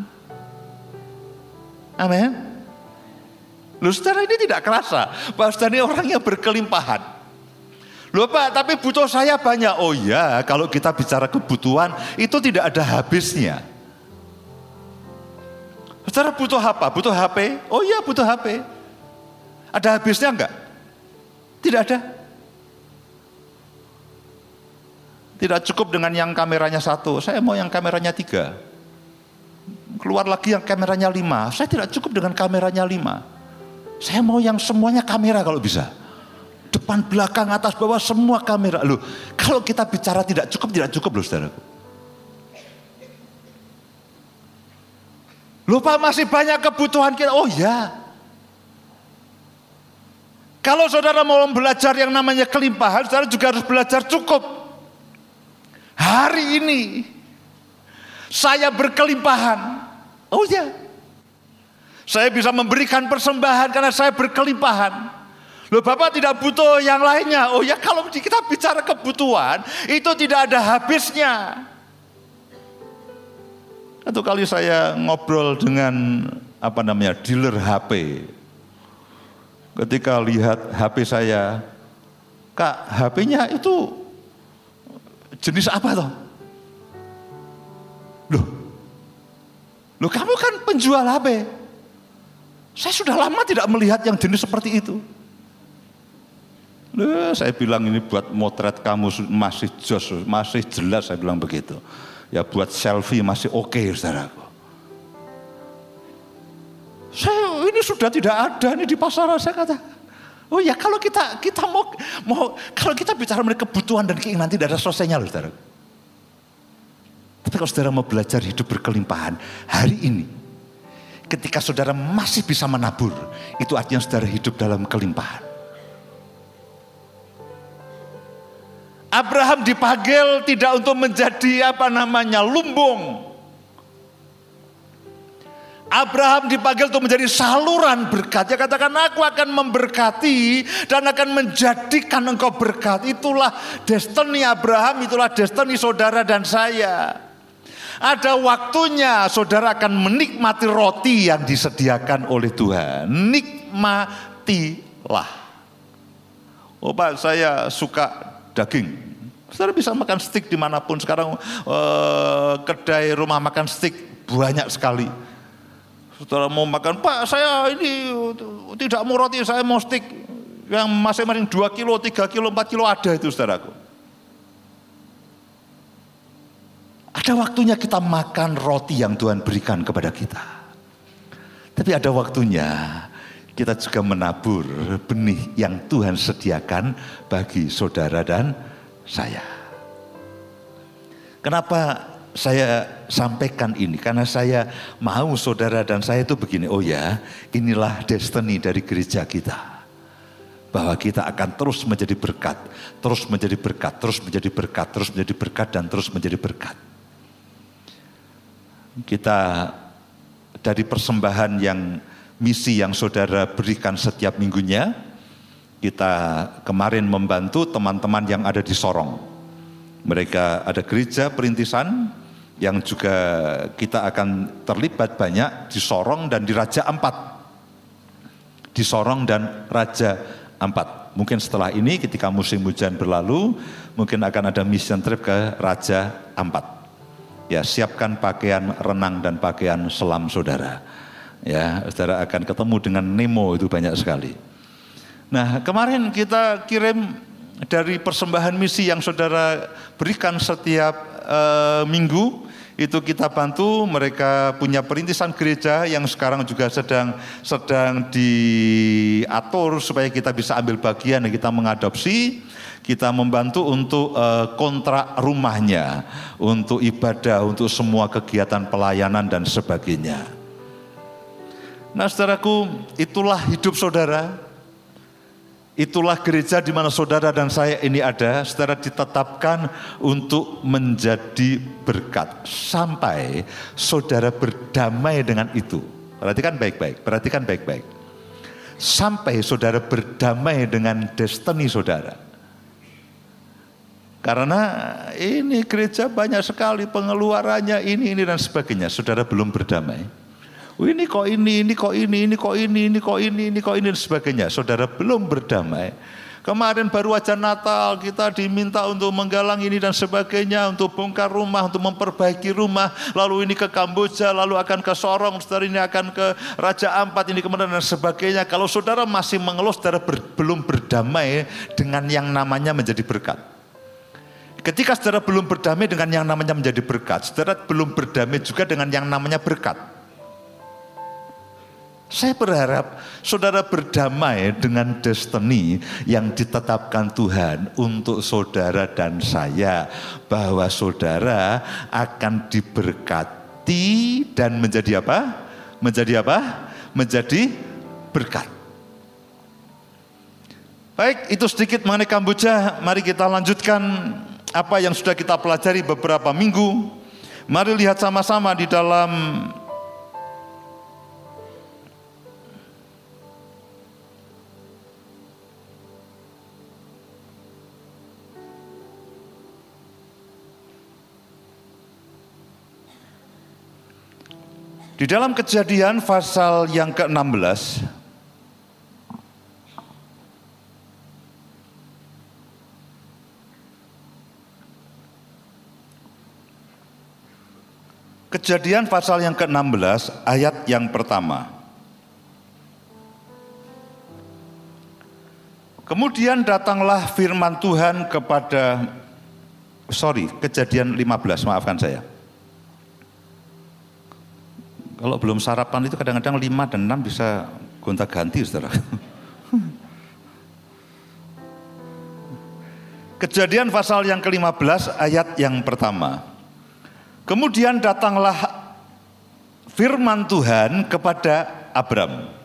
Amin. Lu saudara ini tidak kerasa saudara ini orang yang berkelimpahan. Loh Pak, tapi butuh saya banyak. Oh ya, kalau kita bicara kebutuhan itu tidak ada habisnya. Saudara butuh apa? Butuh HP? Oh iya butuh HP. Ada habisnya enggak? Tidak ada. Tidak cukup dengan yang kameranya satu. Saya mau yang kameranya tiga. Keluar lagi yang kameranya lima. Saya tidak cukup dengan kameranya lima. Saya mau yang semuanya kamera kalau bisa. Depan, belakang, atas, bawah, semua kamera. Loh, kalau kita bicara tidak cukup, tidak cukup loh saudaraku. Lupa masih banyak kebutuhan kita. Oh ya. Kalau saudara mau belajar yang namanya kelimpahan, saudara juga harus belajar cukup. Hari ini saya berkelimpahan. Oh ya. Saya bisa memberikan persembahan karena saya berkelimpahan. Loh Bapak tidak butuh yang lainnya. Oh ya kalau kita bicara kebutuhan itu tidak ada habisnya. Satu kali saya ngobrol dengan apa namanya dealer HP. Ketika lihat HP saya, Kak, HP-nya itu jenis apa toh? Loh, loh kamu kan penjual HP. Saya sudah lama tidak melihat yang jenis seperti itu. Nah, saya bilang ini buat motret kamu masih jos, masih jelas saya bilang begitu. Ya buat selfie masih oke okay, saudaraku. Saya ini sudah tidak ada ini di pasaran saya kata. Oh ya kalau kita kita mau mau kalau kita bicara mengenai kebutuhan dan keinginan tidak ada selesainya loh saudara. Tapi kalau saudara mau belajar hidup berkelimpahan hari ini ketika saudara masih bisa menabur itu artinya saudara hidup dalam kelimpahan. Abraham dipanggil tidak untuk menjadi apa namanya lumbung. Abraham dipanggil untuk menjadi saluran berkat. Ya katakan aku akan memberkati dan akan menjadikan engkau berkat. Itulah destiny Abraham, itulah destiny saudara dan saya. Ada waktunya saudara akan menikmati roti yang disediakan oleh Tuhan. Nikmatilah. Oh Pak saya suka daging. Saudara bisa makan steak di mana pun. Sekarang eh, kedai rumah makan steak banyak sekali. Saudara mau makan, Pak saya ini tidak mau roti, saya mau steak. Yang masing-masing 2 kilo, 3 kilo, 4 kilo ada itu saudaraku. Ada waktunya kita makan roti yang Tuhan berikan kepada kita. Tapi ada waktunya kita juga menabur benih yang Tuhan sediakan bagi saudara dan saya. Kenapa saya sampaikan ini? Karena saya mau saudara dan saya itu begini, oh ya inilah destiny dari gereja kita. Bahwa kita akan terus menjadi berkat, terus menjadi berkat, terus menjadi berkat, terus menjadi berkat, dan terus menjadi berkat. Kita dari persembahan yang misi yang saudara berikan setiap minggunya. Kita kemarin membantu teman-teman yang ada di Sorong. Mereka ada gereja perintisan yang juga kita akan terlibat banyak di Sorong dan di Raja Ampat. Di Sorong dan Raja Ampat. Mungkin setelah ini ketika musim hujan berlalu, mungkin akan ada mission trip ke Raja Ampat. Ya, siapkan pakaian renang dan pakaian selam saudara Ya, saudara akan ketemu dengan Nemo itu banyak sekali. Nah, kemarin kita kirim dari persembahan misi yang saudara berikan setiap uh, minggu itu kita bantu. Mereka punya perintisan gereja yang sekarang juga sedang sedang diatur supaya kita bisa ambil bagian dan kita mengadopsi. Kita membantu untuk uh, kontrak rumahnya untuk ibadah untuk semua kegiatan pelayanan dan sebagainya Nah saudaraku, itulah hidup saudara. Itulah gereja di mana saudara dan saya ini ada, saudara ditetapkan untuk menjadi berkat. Sampai saudara berdamai dengan itu. Perhatikan baik-baik, perhatikan baik-baik. Sampai saudara berdamai dengan destiny saudara. Karena ini gereja banyak sekali pengeluarannya ini, ini dan sebagainya. Saudara belum berdamai ini kok ini, ini kok ini, ini kok ini, ini kok ini, ini kok ini dan sebagainya. Saudara belum berdamai. Kemarin baru aja Natal kita diminta untuk menggalang ini dan sebagainya, untuk bongkar rumah, untuk memperbaiki rumah, lalu ini ke Kamboja, lalu akan ke Sorong, saudara ini akan ke Raja Ampat, ini kemudian dan sebagainya. Kalau saudara masih mengeluh, saudara ber, belum berdamai dengan yang namanya menjadi berkat. Ketika saudara belum berdamai dengan yang namanya menjadi berkat, saudara belum berdamai juga dengan yang namanya berkat. Saya berharap saudara berdamai dengan destiny yang ditetapkan Tuhan untuk saudara dan saya, bahwa saudara akan diberkati dan menjadi apa? Menjadi apa? Menjadi berkat. Baik, itu sedikit mengenai Kamboja. Mari kita lanjutkan apa yang sudah kita pelajari beberapa minggu. Mari lihat sama-sama di dalam Di dalam kejadian pasal yang ke-16 Kejadian pasal yang ke-16 ayat yang pertama Kemudian datanglah firman Tuhan kepada sorry, kejadian 15, maafkan saya. Kalau belum sarapan itu kadang-kadang 5 dan 6 bisa gonta-ganti, Saudara. Kejadian pasal yang ke-15 ayat yang pertama. Kemudian datanglah firman Tuhan kepada Abram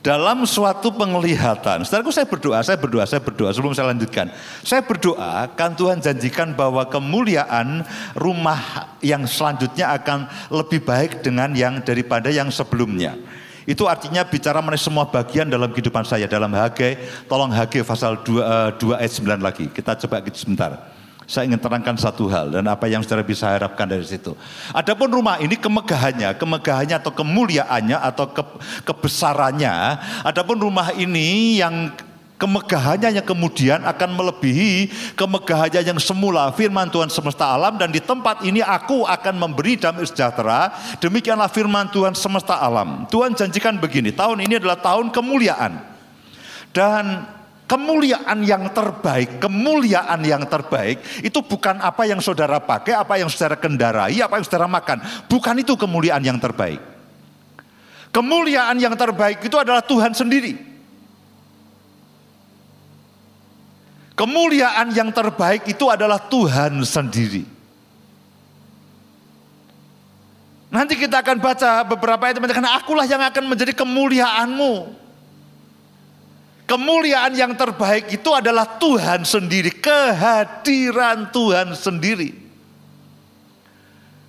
dalam suatu penglihatan. Saudaraku saya berdoa, saya berdoa, saya berdoa sebelum saya lanjutkan. Saya berdoa kan Tuhan janjikan bahwa kemuliaan rumah yang selanjutnya akan lebih baik dengan yang daripada yang sebelumnya. Itu artinya bicara mengenai semua bagian dalam kehidupan saya dalam Hagai, tolong Hagai pasal 2, 2 eh, ayat 9 lagi. Kita coba sebentar. Saya ingin terangkan satu hal dan apa yang saudara bisa harapkan dari situ. Adapun rumah ini kemegahannya, kemegahannya atau kemuliaannya atau ke, kebesarannya. Adapun rumah ini yang kemegahannya yang kemudian akan melebihi kemegahannya yang semula firman Tuhan semesta alam dan di tempat ini aku akan memberi damai sejahtera demikianlah firman Tuhan semesta alam Tuhan janjikan begini tahun ini adalah tahun kemuliaan dan kemuliaan yang terbaik, kemuliaan yang terbaik itu bukan apa yang saudara pakai, apa yang saudara kendarai, apa yang saudara makan. Bukan itu kemuliaan yang terbaik. Kemuliaan yang terbaik itu adalah Tuhan sendiri. Kemuliaan yang terbaik itu adalah Tuhan sendiri. Nanti kita akan baca beberapa ayat mengatakan akulah yang akan menjadi kemuliaanmu. Kemuliaan yang terbaik itu adalah Tuhan sendiri, kehadiran Tuhan sendiri.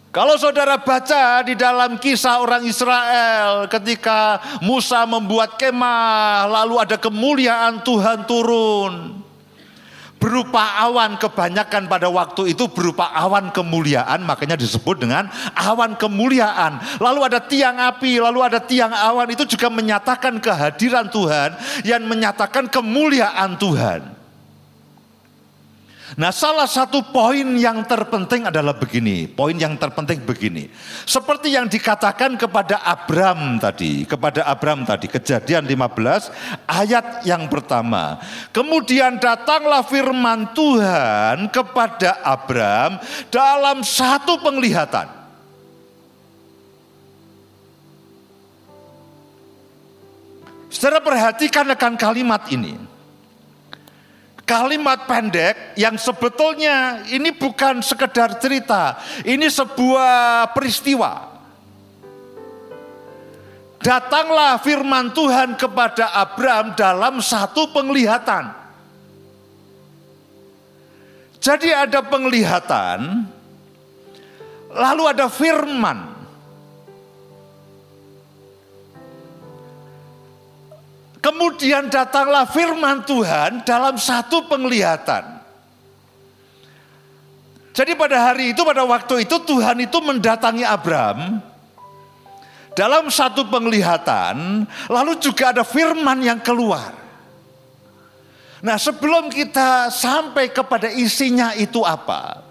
Kalau saudara baca di dalam kisah orang Israel ketika Musa membuat kemah, lalu ada kemuliaan Tuhan turun berupa awan kebanyakan pada waktu itu berupa awan kemuliaan makanya disebut dengan awan kemuliaan. Lalu ada tiang api lalu ada tiang awan itu juga menyatakan kehadiran Tuhan yang menyatakan kemuliaan Tuhan Nah, salah satu poin yang terpenting adalah begini. Poin yang terpenting begini. Seperti yang dikatakan kepada Abram tadi, kepada Abram tadi, Kejadian 15 ayat yang pertama. Kemudian datanglah firman Tuhan kepada Abram dalam satu penglihatan. Saudara perhatikan akan kalimat ini kalimat pendek yang sebetulnya ini bukan sekedar cerita, ini sebuah peristiwa. Datanglah firman Tuhan kepada Abraham dalam satu penglihatan. Jadi ada penglihatan, lalu ada firman. Kemudian datanglah firman Tuhan dalam satu penglihatan. Jadi pada hari itu, pada waktu itu Tuhan itu mendatangi Abraham dalam satu penglihatan, lalu juga ada firman yang keluar. Nah sebelum kita sampai kepada isinya itu apa?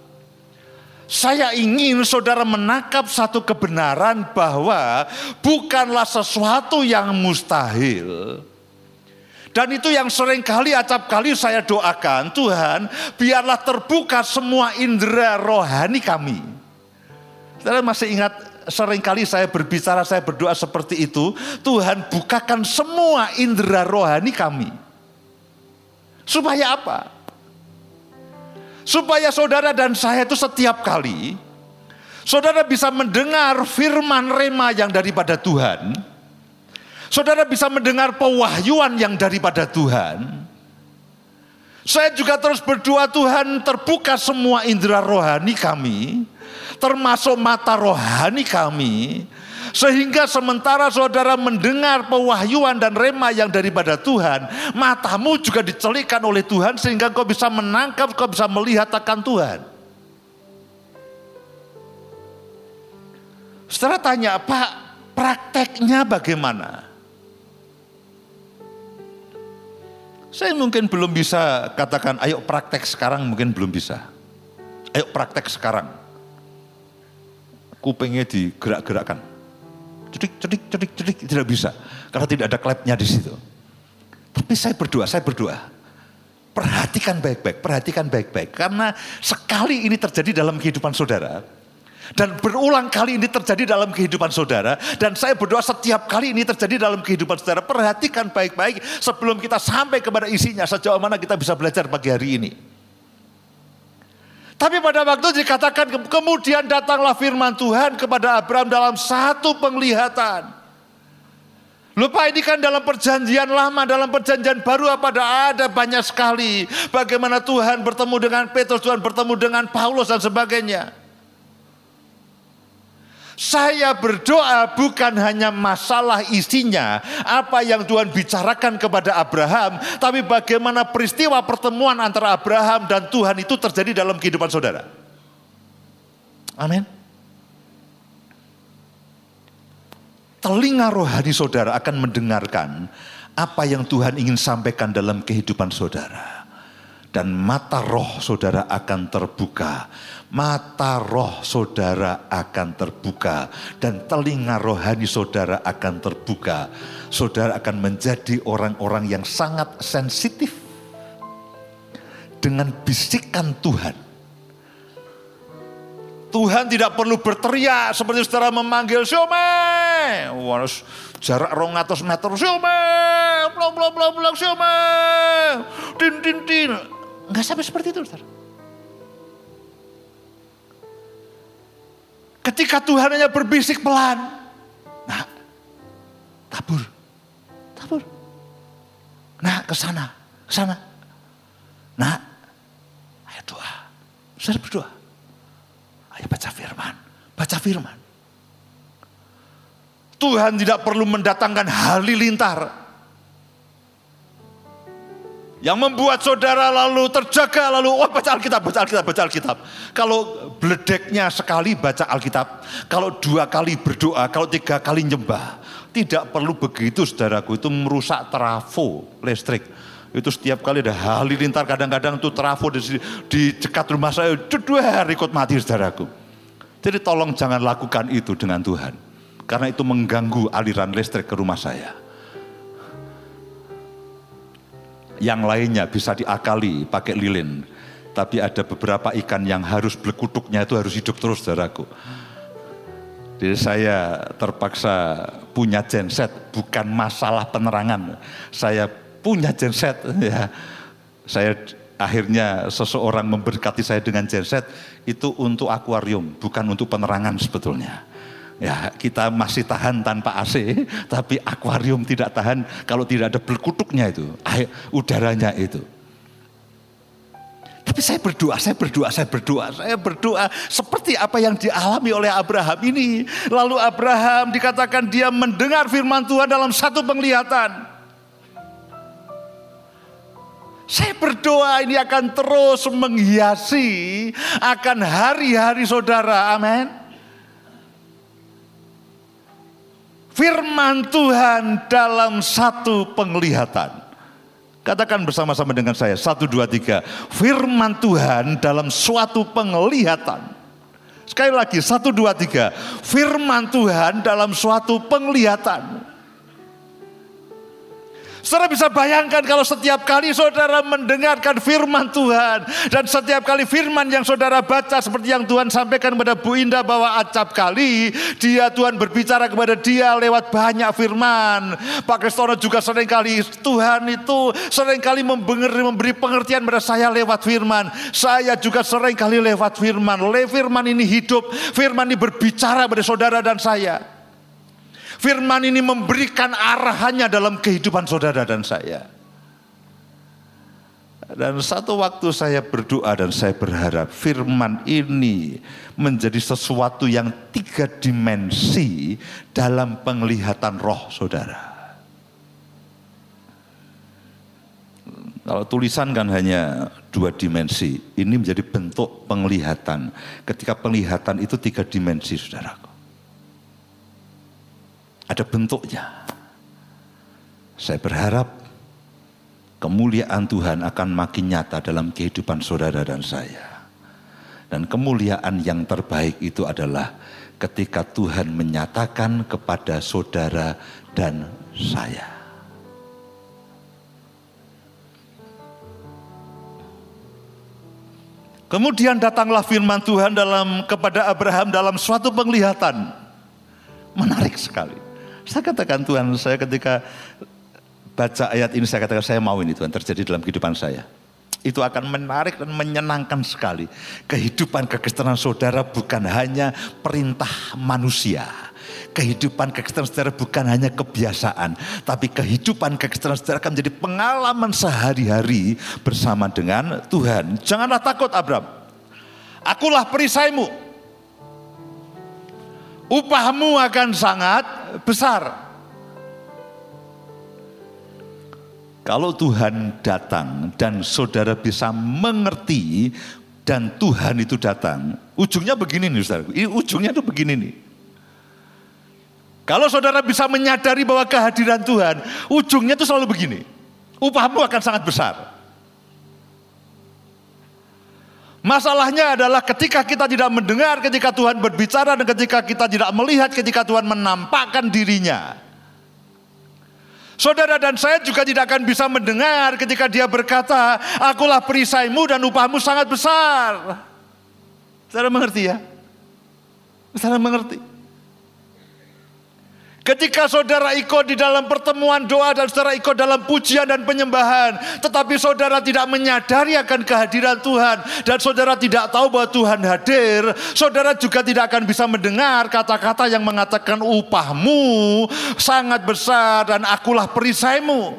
Saya ingin saudara menangkap satu kebenaran bahwa bukanlah sesuatu yang mustahil dan itu yang sering kali acap kali saya doakan, Tuhan biarlah terbuka semua indera rohani kami. Saya masih ingat sering kali saya berbicara, saya berdoa seperti itu. Tuhan bukakan semua indera rohani kami. Supaya apa? Supaya saudara dan saya itu setiap kali, saudara bisa mendengar firman rema yang daripada Tuhan Saudara bisa mendengar pewahyuan yang daripada Tuhan. Saya juga terus berdoa Tuhan terbuka semua indera rohani kami, termasuk mata rohani kami, sehingga sementara saudara mendengar pewahyuan dan rema yang daripada Tuhan, matamu juga dicelikan oleh Tuhan sehingga kau bisa menangkap, kau bisa melihat akan Tuhan. Setelah tanya, Pak, prakteknya bagaimana? Saya mungkin belum bisa katakan, ayo praktek sekarang mungkin belum bisa. Ayo praktek sekarang. Kupingnya digerak-gerakkan. Cedik, cedik, cedik, cedik, tidak bisa. Karena tidak ada klepnya di situ. Tapi saya berdoa, saya berdoa. Perhatikan baik-baik, perhatikan baik-baik. Karena sekali ini terjadi dalam kehidupan saudara, dan berulang kali ini terjadi dalam kehidupan saudara. Dan saya berdoa setiap kali ini terjadi dalam kehidupan saudara. Perhatikan baik-baik sebelum kita sampai kepada isinya. Sejauh mana kita bisa belajar pagi hari ini. Tapi pada waktu dikatakan kemudian datanglah firman Tuhan kepada Abraham dalam satu penglihatan. Lupa ini kan dalam perjanjian lama, dalam perjanjian baru apa ada banyak sekali. Bagaimana Tuhan bertemu dengan Petrus, Tuhan bertemu dengan Paulus dan sebagainya. Saya berdoa bukan hanya masalah isinya, apa yang Tuhan bicarakan kepada Abraham, tapi bagaimana peristiwa pertemuan antara Abraham dan Tuhan itu terjadi dalam kehidupan saudara. Amin. Telinga rohani saudara akan mendengarkan apa yang Tuhan ingin sampaikan dalam kehidupan saudara. Dan mata roh saudara akan terbuka mata roh saudara akan terbuka dan telinga rohani saudara akan terbuka. Saudara akan menjadi orang-orang yang sangat sensitif dengan bisikan Tuhan. Tuhan tidak perlu berteriak seperti saudara memanggil Siome. Harus jarak rong atas meter Siome. Blok blok blok blok Siome. Din din din. Enggak sampai seperti itu saudara. Ketika Tuhan hanya berbisik pelan. Nah, tabur. Tabur. Nah, ke sana, ke sana. Nah, ayo doa. Saya berdoa. Ayo baca firman, baca firman. Tuhan tidak perlu mendatangkan halilintar yang membuat saudara lalu terjaga lalu oh baca Alkitab, baca Alkitab, baca Alkitab. Kalau beledeknya sekali baca Alkitab, kalau dua kali berdoa, kalau tiga kali nyembah, tidak perlu begitu saudaraku itu merusak trafo listrik. Itu setiap kali ada halilintar kadang-kadang itu trafo di, di dekat rumah saya, dua ikut mati saudaraku. Jadi tolong jangan lakukan itu dengan Tuhan. Karena itu mengganggu aliran listrik ke rumah saya. Yang lainnya bisa diakali pakai lilin. Tapi ada beberapa ikan yang harus belekutuknya itu harus hidup terus saudaraku. Jadi saya terpaksa punya genset, bukan masalah penerangan. Saya punya genset ya. Saya akhirnya seseorang memberkati saya dengan genset itu untuk akuarium, bukan untuk penerangan sebetulnya. Ya, kita masih tahan tanpa AC, tapi akuarium tidak tahan kalau tidak ada berkutuknya itu, air, udaranya itu. Tapi saya berdoa, saya berdoa, saya berdoa, saya berdoa seperti apa yang dialami oleh Abraham ini. Lalu Abraham dikatakan dia mendengar firman Tuhan dalam satu penglihatan. Saya berdoa ini akan terus menghiasi akan hari-hari saudara. Amin. Firman Tuhan dalam satu penglihatan. Katakan bersama-sama dengan saya, satu, dua, tiga. Firman Tuhan dalam suatu penglihatan. Sekali lagi, satu, dua, tiga. Firman Tuhan dalam suatu penglihatan. Saudara bisa bayangkan kalau setiap kali saudara mendengarkan firman Tuhan. Dan setiap kali firman yang saudara baca seperti yang Tuhan sampaikan kepada Bu Indah bahwa acap kali dia Tuhan berbicara kepada dia lewat banyak firman. Pak Kristono juga sering kali Tuhan itu sering kali memberi pengertian pada saya lewat firman. Saya juga sering kali lewat firman. Le firman ini hidup, firman ini berbicara pada saudara dan saya. Firman ini memberikan arahannya dalam kehidupan saudara dan saya. Dan satu waktu saya berdoa dan saya berharap firman ini menjadi sesuatu yang tiga dimensi dalam penglihatan roh saudara. Kalau tulisan kan hanya dua dimensi, ini menjadi bentuk penglihatan. Ketika penglihatan itu tiga dimensi saudaraku. Ada bentuknya. Saya berharap kemuliaan Tuhan akan makin nyata dalam kehidupan saudara dan saya. Dan kemuliaan yang terbaik itu adalah ketika Tuhan menyatakan kepada saudara dan saya. Kemudian datanglah firman Tuhan dalam kepada Abraham dalam suatu penglihatan. Menarik sekali. Saya katakan Tuhan, saya ketika baca ayat ini saya katakan saya mau ini Tuhan terjadi dalam kehidupan saya. Itu akan menarik dan menyenangkan sekali. Kehidupan kekristenan saudara bukan hanya perintah manusia. Kehidupan kekristenan saudara bukan hanya kebiasaan, tapi kehidupan kekristenan saudara akan menjadi pengalaman sehari-hari bersama dengan Tuhan. Janganlah takut Abraham. Akulah perisaimu. Upahmu akan sangat besar. Kalau Tuhan datang dan saudara bisa mengerti dan Tuhan itu datang, ujungnya begini nih saudara. Ujungnya itu begini nih. Kalau saudara bisa menyadari bahwa kehadiran Tuhan, ujungnya itu selalu begini. Upahmu akan sangat besar. Masalahnya adalah ketika kita tidak mendengar, ketika Tuhan berbicara, dan ketika kita tidak melihat, ketika Tuhan menampakkan dirinya. Saudara dan saya juga tidak akan bisa mendengar ketika dia berkata, akulah perisaimu dan upahmu sangat besar. Saudara mengerti ya? Saudara mengerti? Ketika saudara ikut di dalam pertemuan doa dan saudara ikut dalam pujian dan penyembahan, tetapi saudara tidak menyadari akan kehadiran Tuhan dan saudara tidak tahu bahwa Tuhan hadir, saudara juga tidak akan bisa mendengar kata-kata yang mengatakan upahmu sangat besar dan akulah perisaimu.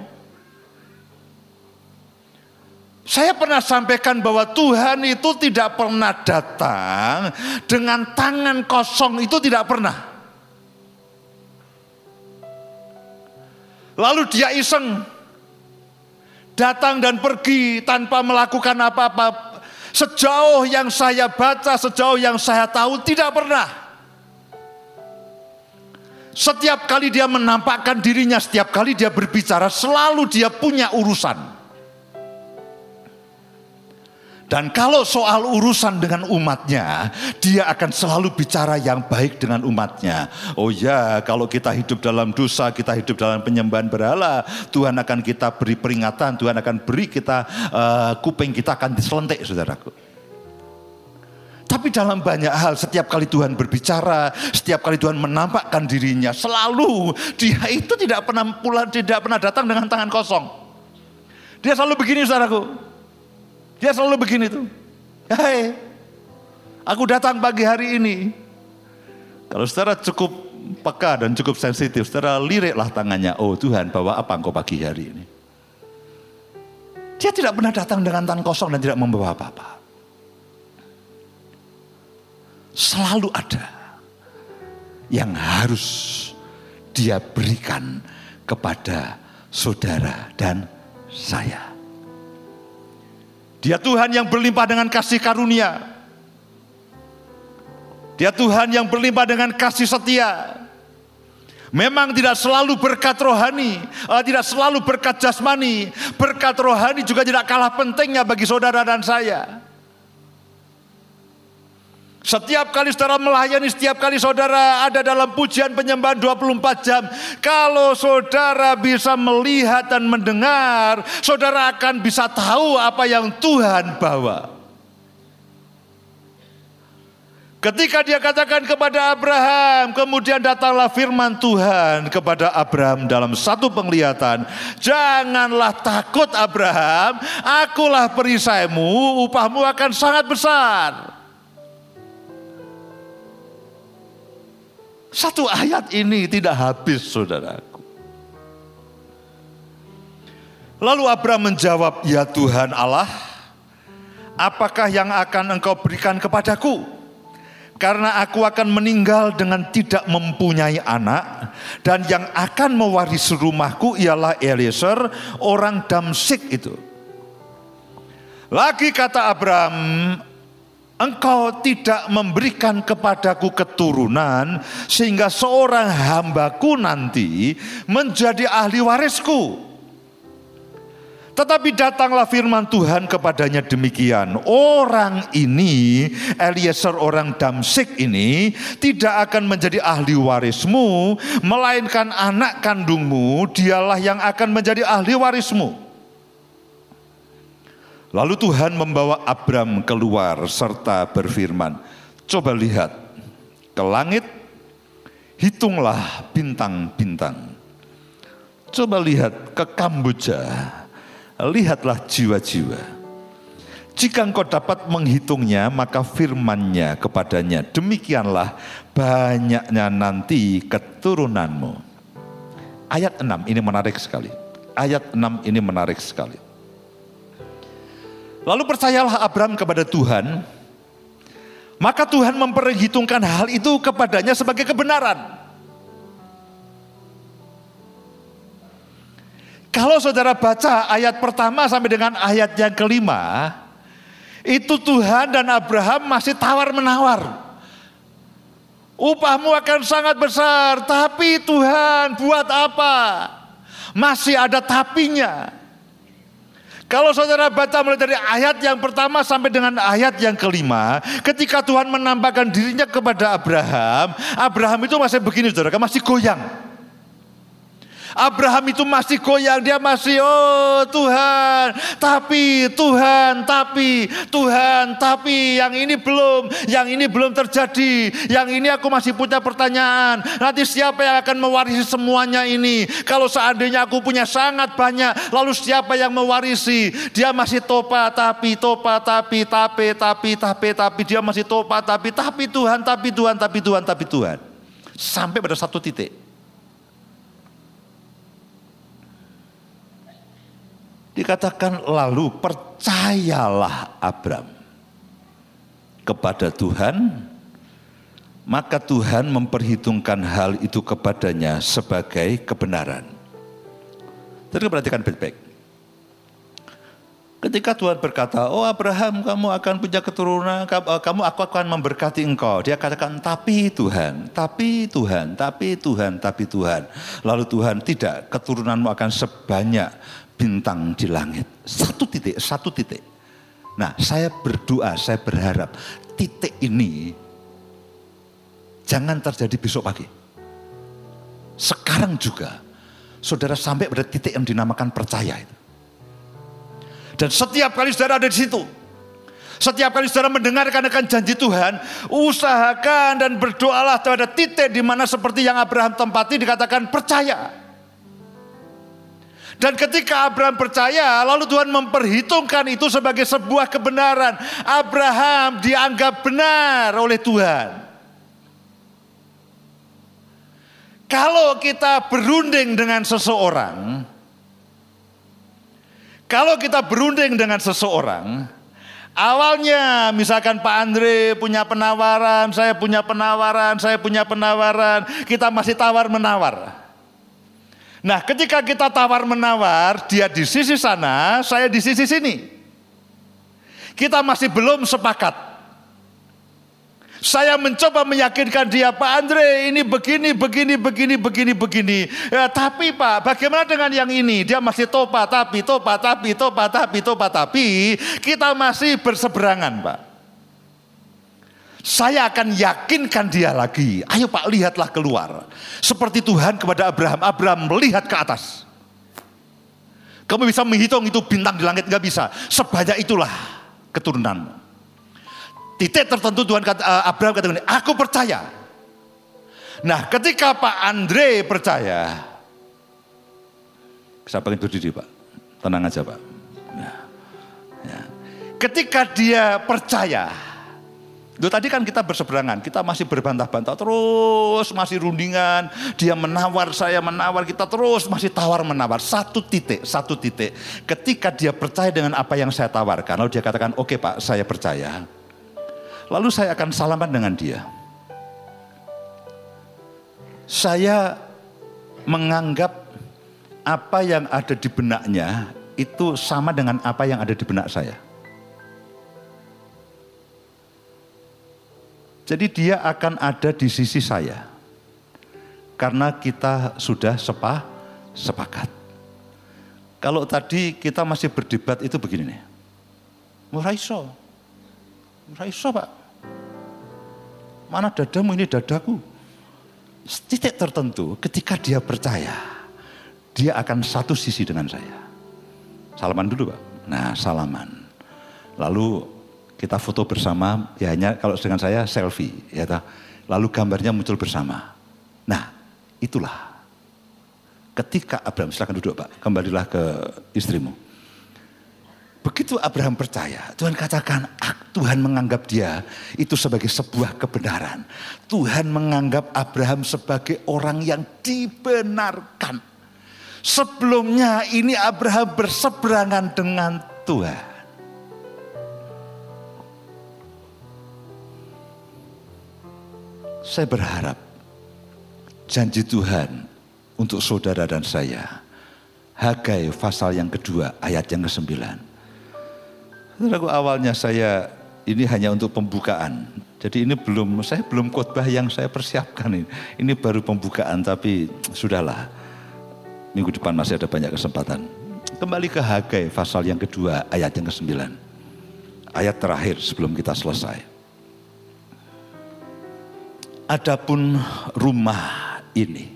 Saya pernah sampaikan bahwa Tuhan itu tidak pernah datang dengan tangan kosong itu tidak pernah. Lalu dia iseng datang dan pergi tanpa melakukan apa-apa. Sejauh yang saya baca, sejauh yang saya tahu tidak pernah. Setiap kali dia menampakkan dirinya, setiap kali dia berbicara, selalu dia punya urusan. Dan kalau soal urusan dengan umatnya, dia akan selalu bicara yang baik dengan umatnya. Oh ya, kalau kita hidup dalam dosa, kita hidup dalam penyembahan berhala, Tuhan akan kita beri peringatan, Tuhan akan beri kita, uh, kuping kita akan diselentik, saudaraku. Tapi dalam banyak hal, setiap kali Tuhan berbicara, setiap kali Tuhan menampakkan dirinya, selalu dia itu tidak pernah pulang, tidak pernah datang dengan tangan kosong. Dia selalu begini, saudaraku. Dia selalu begini tuh. Hai, aku datang pagi hari ini. Kalau saudara cukup peka dan cukup sensitif, saudara liriklah tangannya. Oh Tuhan, bawa apa engkau pagi hari ini? Dia tidak pernah datang dengan tangan kosong dan tidak membawa apa-apa. Selalu ada yang harus dia berikan kepada saudara dan saya. Dia Tuhan yang berlimpah dengan kasih karunia. Dia Tuhan yang berlimpah dengan kasih setia. Memang tidak selalu berkat rohani, uh, tidak selalu berkat jasmani. Berkat rohani juga tidak kalah pentingnya bagi saudara dan saya. Setiap kali saudara melayani, setiap kali saudara ada dalam pujian penyembahan 24 jam. Kalau saudara bisa melihat dan mendengar, saudara akan bisa tahu apa yang Tuhan bawa. Ketika dia katakan kepada Abraham, kemudian datanglah firman Tuhan kepada Abraham dalam satu penglihatan. Janganlah takut Abraham, akulah perisaimu, upahmu akan sangat besar. Satu ayat ini tidak habis saudaraku. Lalu Abraham menjawab, ya Tuhan Allah, apakah yang akan engkau berikan kepadaku? Karena aku akan meninggal dengan tidak mempunyai anak. Dan yang akan mewarisi rumahku ialah Eliezer, orang Damsik itu. Lagi kata Abraham, engkau tidak memberikan kepadaku keturunan sehingga seorang hambaku nanti menjadi ahli warisku. Tetapi datanglah firman Tuhan kepadanya demikian. Orang ini, Eliezer orang Damsik ini, tidak akan menjadi ahli warismu, melainkan anak kandungmu, dialah yang akan menjadi ahli warismu. Lalu Tuhan membawa Abram keluar serta berfirman, "Coba lihat ke langit, hitunglah bintang-bintang. Coba lihat ke Kamboja, lihatlah jiwa-jiwa." Jika engkau dapat menghitungnya, maka firmannya kepadanya, demikianlah banyaknya nanti keturunanmu. Ayat 6 ini menarik sekali. Ayat 6 ini menarik sekali. Lalu percayalah Abram kepada Tuhan, maka Tuhan memperhitungkan hal itu kepadanya sebagai kebenaran. Kalau saudara baca ayat pertama sampai dengan ayat yang kelima, itu Tuhan dan Abraham masih tawar-menawar. Upahmu akan sangat besar, tapi Tuhan buat apa? Masih ada tapinya. Kalau saudara baca mulai dari ayat yang pertama sampai dengan ayat yang kelima, ketika Tuhan menampakkan dirinya kepada Abraham, Abraham itu masih begini saudara, masih goyang. Abraham itu masih goyang, dia masih oh Tuhan, tapi Tuhan, tapi Tuhan, tapi yang ini belum, yang ini belum terjadi, yang ini aku masih punya pertanyaan. Nanti siapa yang akan mewarisi semuanya ini? Kalau seandainya aku punya sangat banyak, lalu siapa yang mewarisi? Dia masih topa, tapi topa, tapi, tapi, tapi, tapi, tapi, dia masih topa, tapi, tapi Tuhan, tapi Tuhan, tapi Tuhan, tapi Tuhan. Sampai pada satu titik Dikatakan lalu percayalah Abram kepada Tuhan, maka Tuhan memperhitungkan hal itu kepadanya sebagai kebenaran. Jadi perhatikan baik-baik. Ketika Tuhan berkata, oh Abraham kamu akan punya keturunan, kamu aku akan memberkati engkau. Dia katakan, tapi Tuhan, tapi Tuhan, tapi Tuhan, tapi Tuhan. Lalu Tuhan, tidak, keturunanmu akan sebanyak bintang di langit. Satu titik, satu titik. Nah, saya berdoa, saya berharap titik ini jangan terjadi besok pagi. Sekarang juga, saudara sampai pada titik yang dinamakan percaya itu. Dan setiap kali saudara ada di situ, setiap kali saudara mendengarkan akan janji Tuhan, usahakan dan berdoalah pada titik di mana seperti yang Abraham tempati dikatakan percaya. Dan ketika Abraham percaya, lalu Tuhan memperhitungkan itu sebagai sebuah kebenaran. Abraham dianggap benar oleh Tuhan. Kalau kita berunding dengan seseorang, kalau kita berunding dengan seseorang, awalnya misalkan Pak Andre punya penawaran, saya punya penawaran, saya punya penawaran, kita masih tawar menawar. Nah, ketika kita tawar-menawar, dia di sisi sana, saya di sisi sini. Kita masih belum sepakat. Saya mencoba meyakinkan dia, Pak Andre, ini begini, begini, begini, begini, begini. Ya, tapi Pak, bagaimana dengan yang ini? Dia masih topa, tapi, topa, tapi, topa, tapi, topa, tapi. Kita masih berseberangan, Pak. Saya akan yakinkan dia lagi. Ayo Pak lihatlah keluar. Seperti Tuhan kepada Abraham. Abraham melihat ke atas. Kamu bisa menghitung itu bintang di langit nggak bisa. Sebanyak itulah keturunanmu. Titik tertentu Tuhan kata, uh, Abraham kata aku percaya. Nah ketika Pak Andre percaya. Siapa yang berdiri Pak? Tenang aja Pak. Nah, ya. Ketika dia percaya, Loh, tadi kan kita berseberangan, kita masih berbantah-bantah terus, masih rundingan. Dia menawar, saya menawar, kita terus masih tawar menawar. Satu titik, satu titik. Ketika dia percaya dengan apa yang saya tawarkan, lalu dia katakan, oke okay, Pak, saya percaya. Lalu saya akan salaman dengan dia. Saya menganggap apa yang ada di benaknya itu sama dengan apa yang ada di benak saya. Jadi dia akan ada di sisi saya. Karena kita sudah sepa, sepakat. Kalau tadi kita masih berdebat itu begini nih. Muraiso. Muraiso pak. Mana dadamu ini dadaku. Titik tertentu ketika dia percaya. Dia akan satu sisi dengan saya. Salaman dulu pak. Nah salaman. Lalu kita foto bersama, ya hanya kalau dengan saya selfie, ya ta. Lalu gambarnya muncul bersama. Nah, itulah ketika Abraham, silakan duduk Pak, kembalilah ke istrimu. Begitu Abraham percaya, Tuhan katakan ah, Tuhan menganggap dia itu sebagai sebuah kebenaran. Tuhan menganggap Abraham sebagai orang yang dibenarkan. Sebelumnya ini Abraham berseberangan dengan Tuhan. Saya berharap janji Tuhan untuk saudara dan saya. Hagai pasal yang kedua ayat yang ke-9. Saudaraku awalnya saya ini hanya untuk pembukaan. Jadi ini belum saya belum khotbah yang saya persiapkan ini. Ini baru pembukaan tapi sudahlah. Minggu depan masih ada banyak kesempatan. Kembali ke Hagai pasal yang kedua ayat yang ke-9. Ayat terakhir sebelum kita selesai. Adapun rumah ini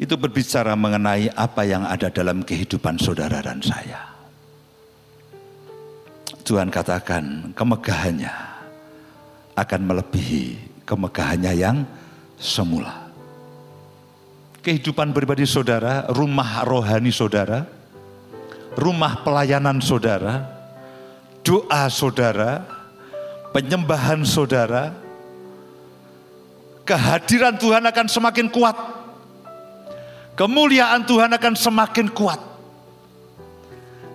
itu berbicara mengenai apa yang ada dalam kehidupan saudara dan saya. Tuhan katakan kemegahannya akan melebihi kemegahannya yang semula. Kehidupan pribadi saudara, rumah rohani saudara, rumah pelayanan saudara, doa saudara, penyembahan saudara, kehadiran Tuhan akan semakin kuat kemuliaan Tuhan akan semakin kuat.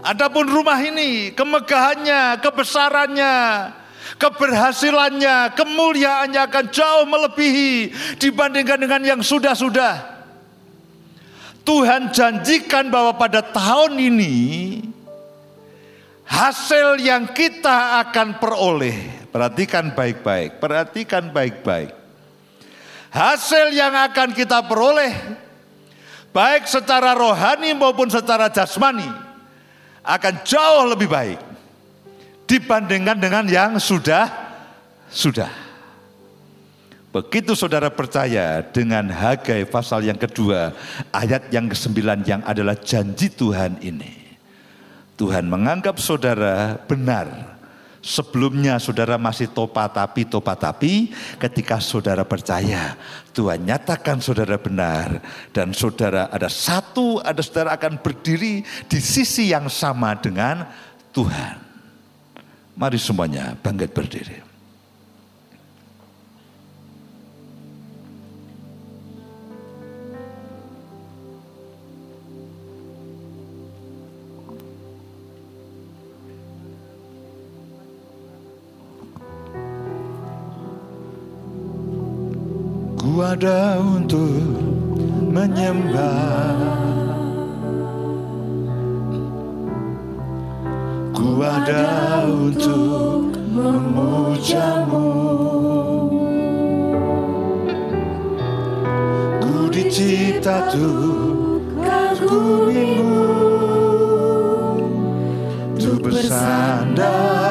Adapun rumah ini, kemegahannya, kebesarannya, keberhasilannya, kemuliaannya akan jauh melebihi dibandingkan dengan yang sudah-sudah. Tuhan janjikan bahwa pada tahun ini hasil yang kita akan peroleh, perhatikan baik-baik, perhatikan baik-baik. Hasil yang akan kita peroleh baik secara rohani maupun secara jasmani akan jauh lebih baik dibandingkan dengan yang sudah sudah. Begitu saudara percaya dengan Hagai pasal yang kedua, ayat yang kesembilan yang adalah janji Tuhan ini. Tuhan menganggap saudara benar Sebelumnya saudara masih topa tapi topa tapi ketika saudara percaya Tuhan nyatakan saudara benar dan saudara ada satu ada saudara akan berdiri di sisi yang sama dengan Tuhan. Mari semuanya bangkit berdiri. Ada untuk menyembah. Ku ada untuk memujamu. Ku dicipta tuh kagumimu Untuk bersandar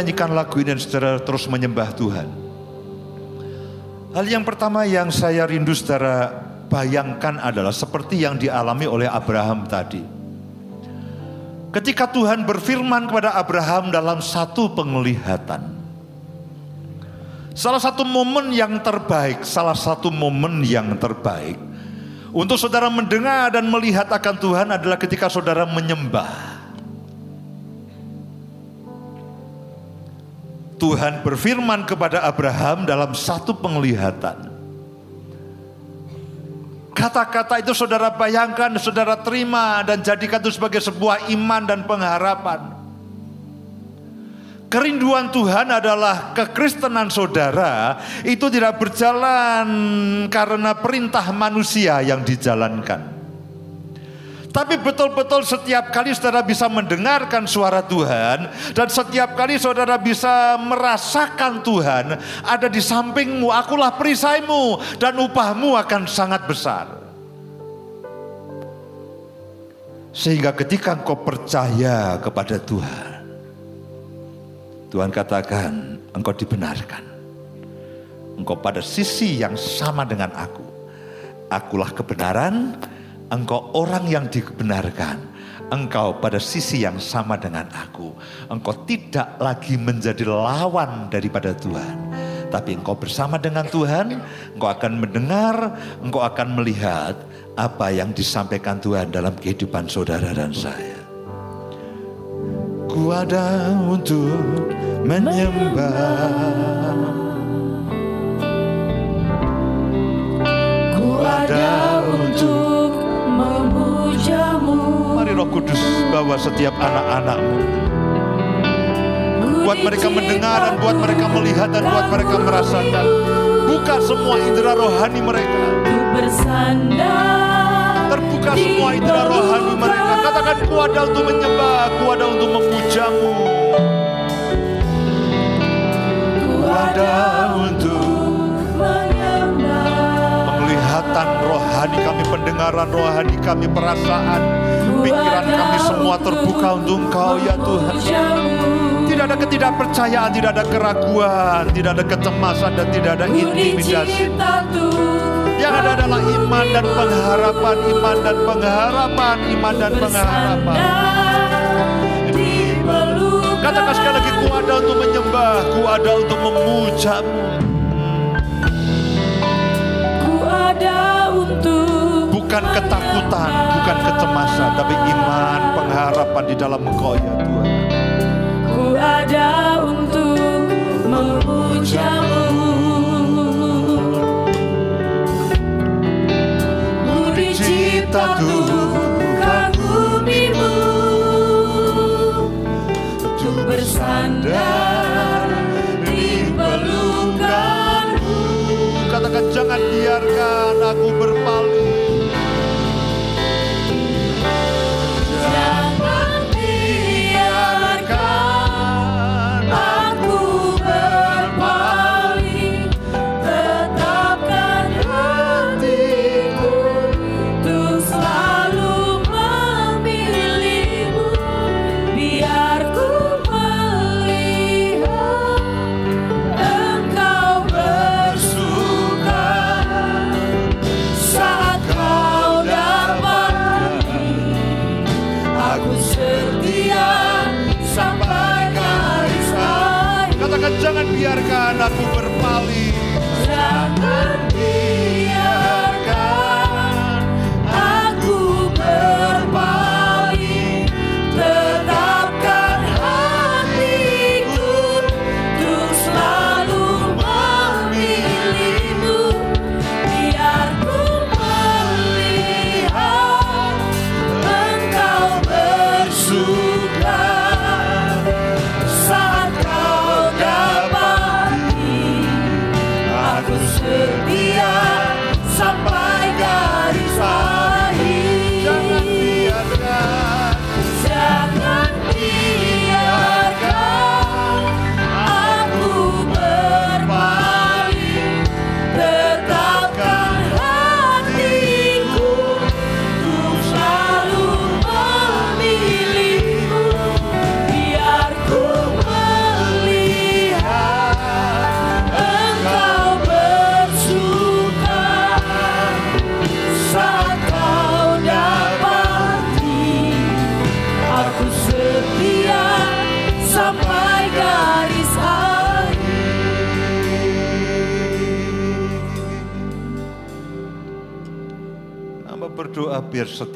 menyanyikan lagu ini dan saudara terus menyembah Tuhan. Hal yang pertama yang saya rindu saudara bayangkan adalah seperti yang dialami oleh Abraham tadi. Ketika Tuhan berfirman kepada Abraham dalam satu penglihatan. Salah satu momen yang terbaik, salah satu momen yang terbaik untuk saudara mendengar dan melihat akan Tuhan adalah ketika saudara menyembah. Tuhan berfirman kepada Abraham dalam satu penglihatan. Kata-kata itu saudara bayangkan, saudara terima dan jadikan itu sebagai sebuah iman dan pengharapan. Kerinduan Tuhan adalah kekristenan saudara itu tidak berjalan karena perintah manusia yang dijalankan. Tapi betul-betul setiap kali saudara bisa mendengarkan suara Tuhan dan setiap kali saudara bisa merasakan Tuhan ada di sampingmu, akulah perisaimu dan upahmu akan sangat besar. Sehingga ketika engkau percaya kepada Tuhan, Tuhan katakan engkau dibenarkan. Engkau pada sisi yang sama dengan aku. Akulah kebenaran, Engkau orang yang dibenarkan. Engkau pada sisi yang sama dengan aku. Engkau tidak lagi menjadi lawan daripada Tuhan. Tapi engkau bersama dengan Tuhan, engkau akan mendengar, engkau akan melihat apa yang disampaikan Tuhan dalam kehidupan saudara dan saya. Ku ada untuk menyembah. Ku ada untuk Mari roh kudus bawa setiap anak-anakmu. Buat mereka mendengar dan buat mereka melihat dan buat mereka merasakan. Buka semua indera rohani mereka. Terbuka semua indera rohani mereka. Katakan ku ada untuk menyembah, ku ada untuk memujamu. Ku ada untuk penglihatan rohani kami, pendengaran rohani kami, perasaan, pikiran kami semua terbuka untuk Engkau ya Tuhan. Tidak ada ketidakpercayaan, tidak ada keraguan, tidak ada kecemasan dan tidak ada intimidasi. Yang ada adalah iman dan pengharapan, iman dan pengharapan, iman dan pengharapan. Katakan sekali lagi, ku ada untuk menyembah, ku ada untuk memujamu. Bukan ketakutan, bukan kecemasan, tapi iman, pengharapan di dalam Engkau ya Tuhan. Ku ada untuk memujamu. Ku dicipta kagumimu. Untuk bersandar Jangan biarkan aku berpaling.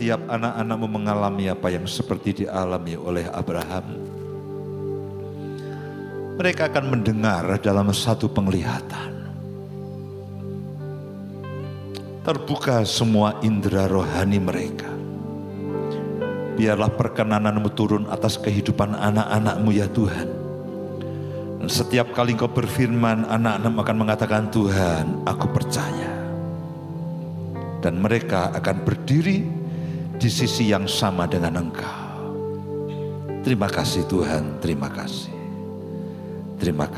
Setiap anak-anakmu mengalami apa yang seperti dialami oleh Abraham. Mereka akan mendengar dalam satu penglihatan. Terbuka semua indera rohani mereka. Biarlah perkenananmu turun atas kehidupan anak-anakmu ya Tuhan. Dan setiap kali engkau berfirman, anak-anakmu akan mengatakan, Tuhan, aku percaya dan mereka akan berdiri di sisi yang sama dengan Engkau. Terima kasih Tuhan, terima kasih. Terima kasih.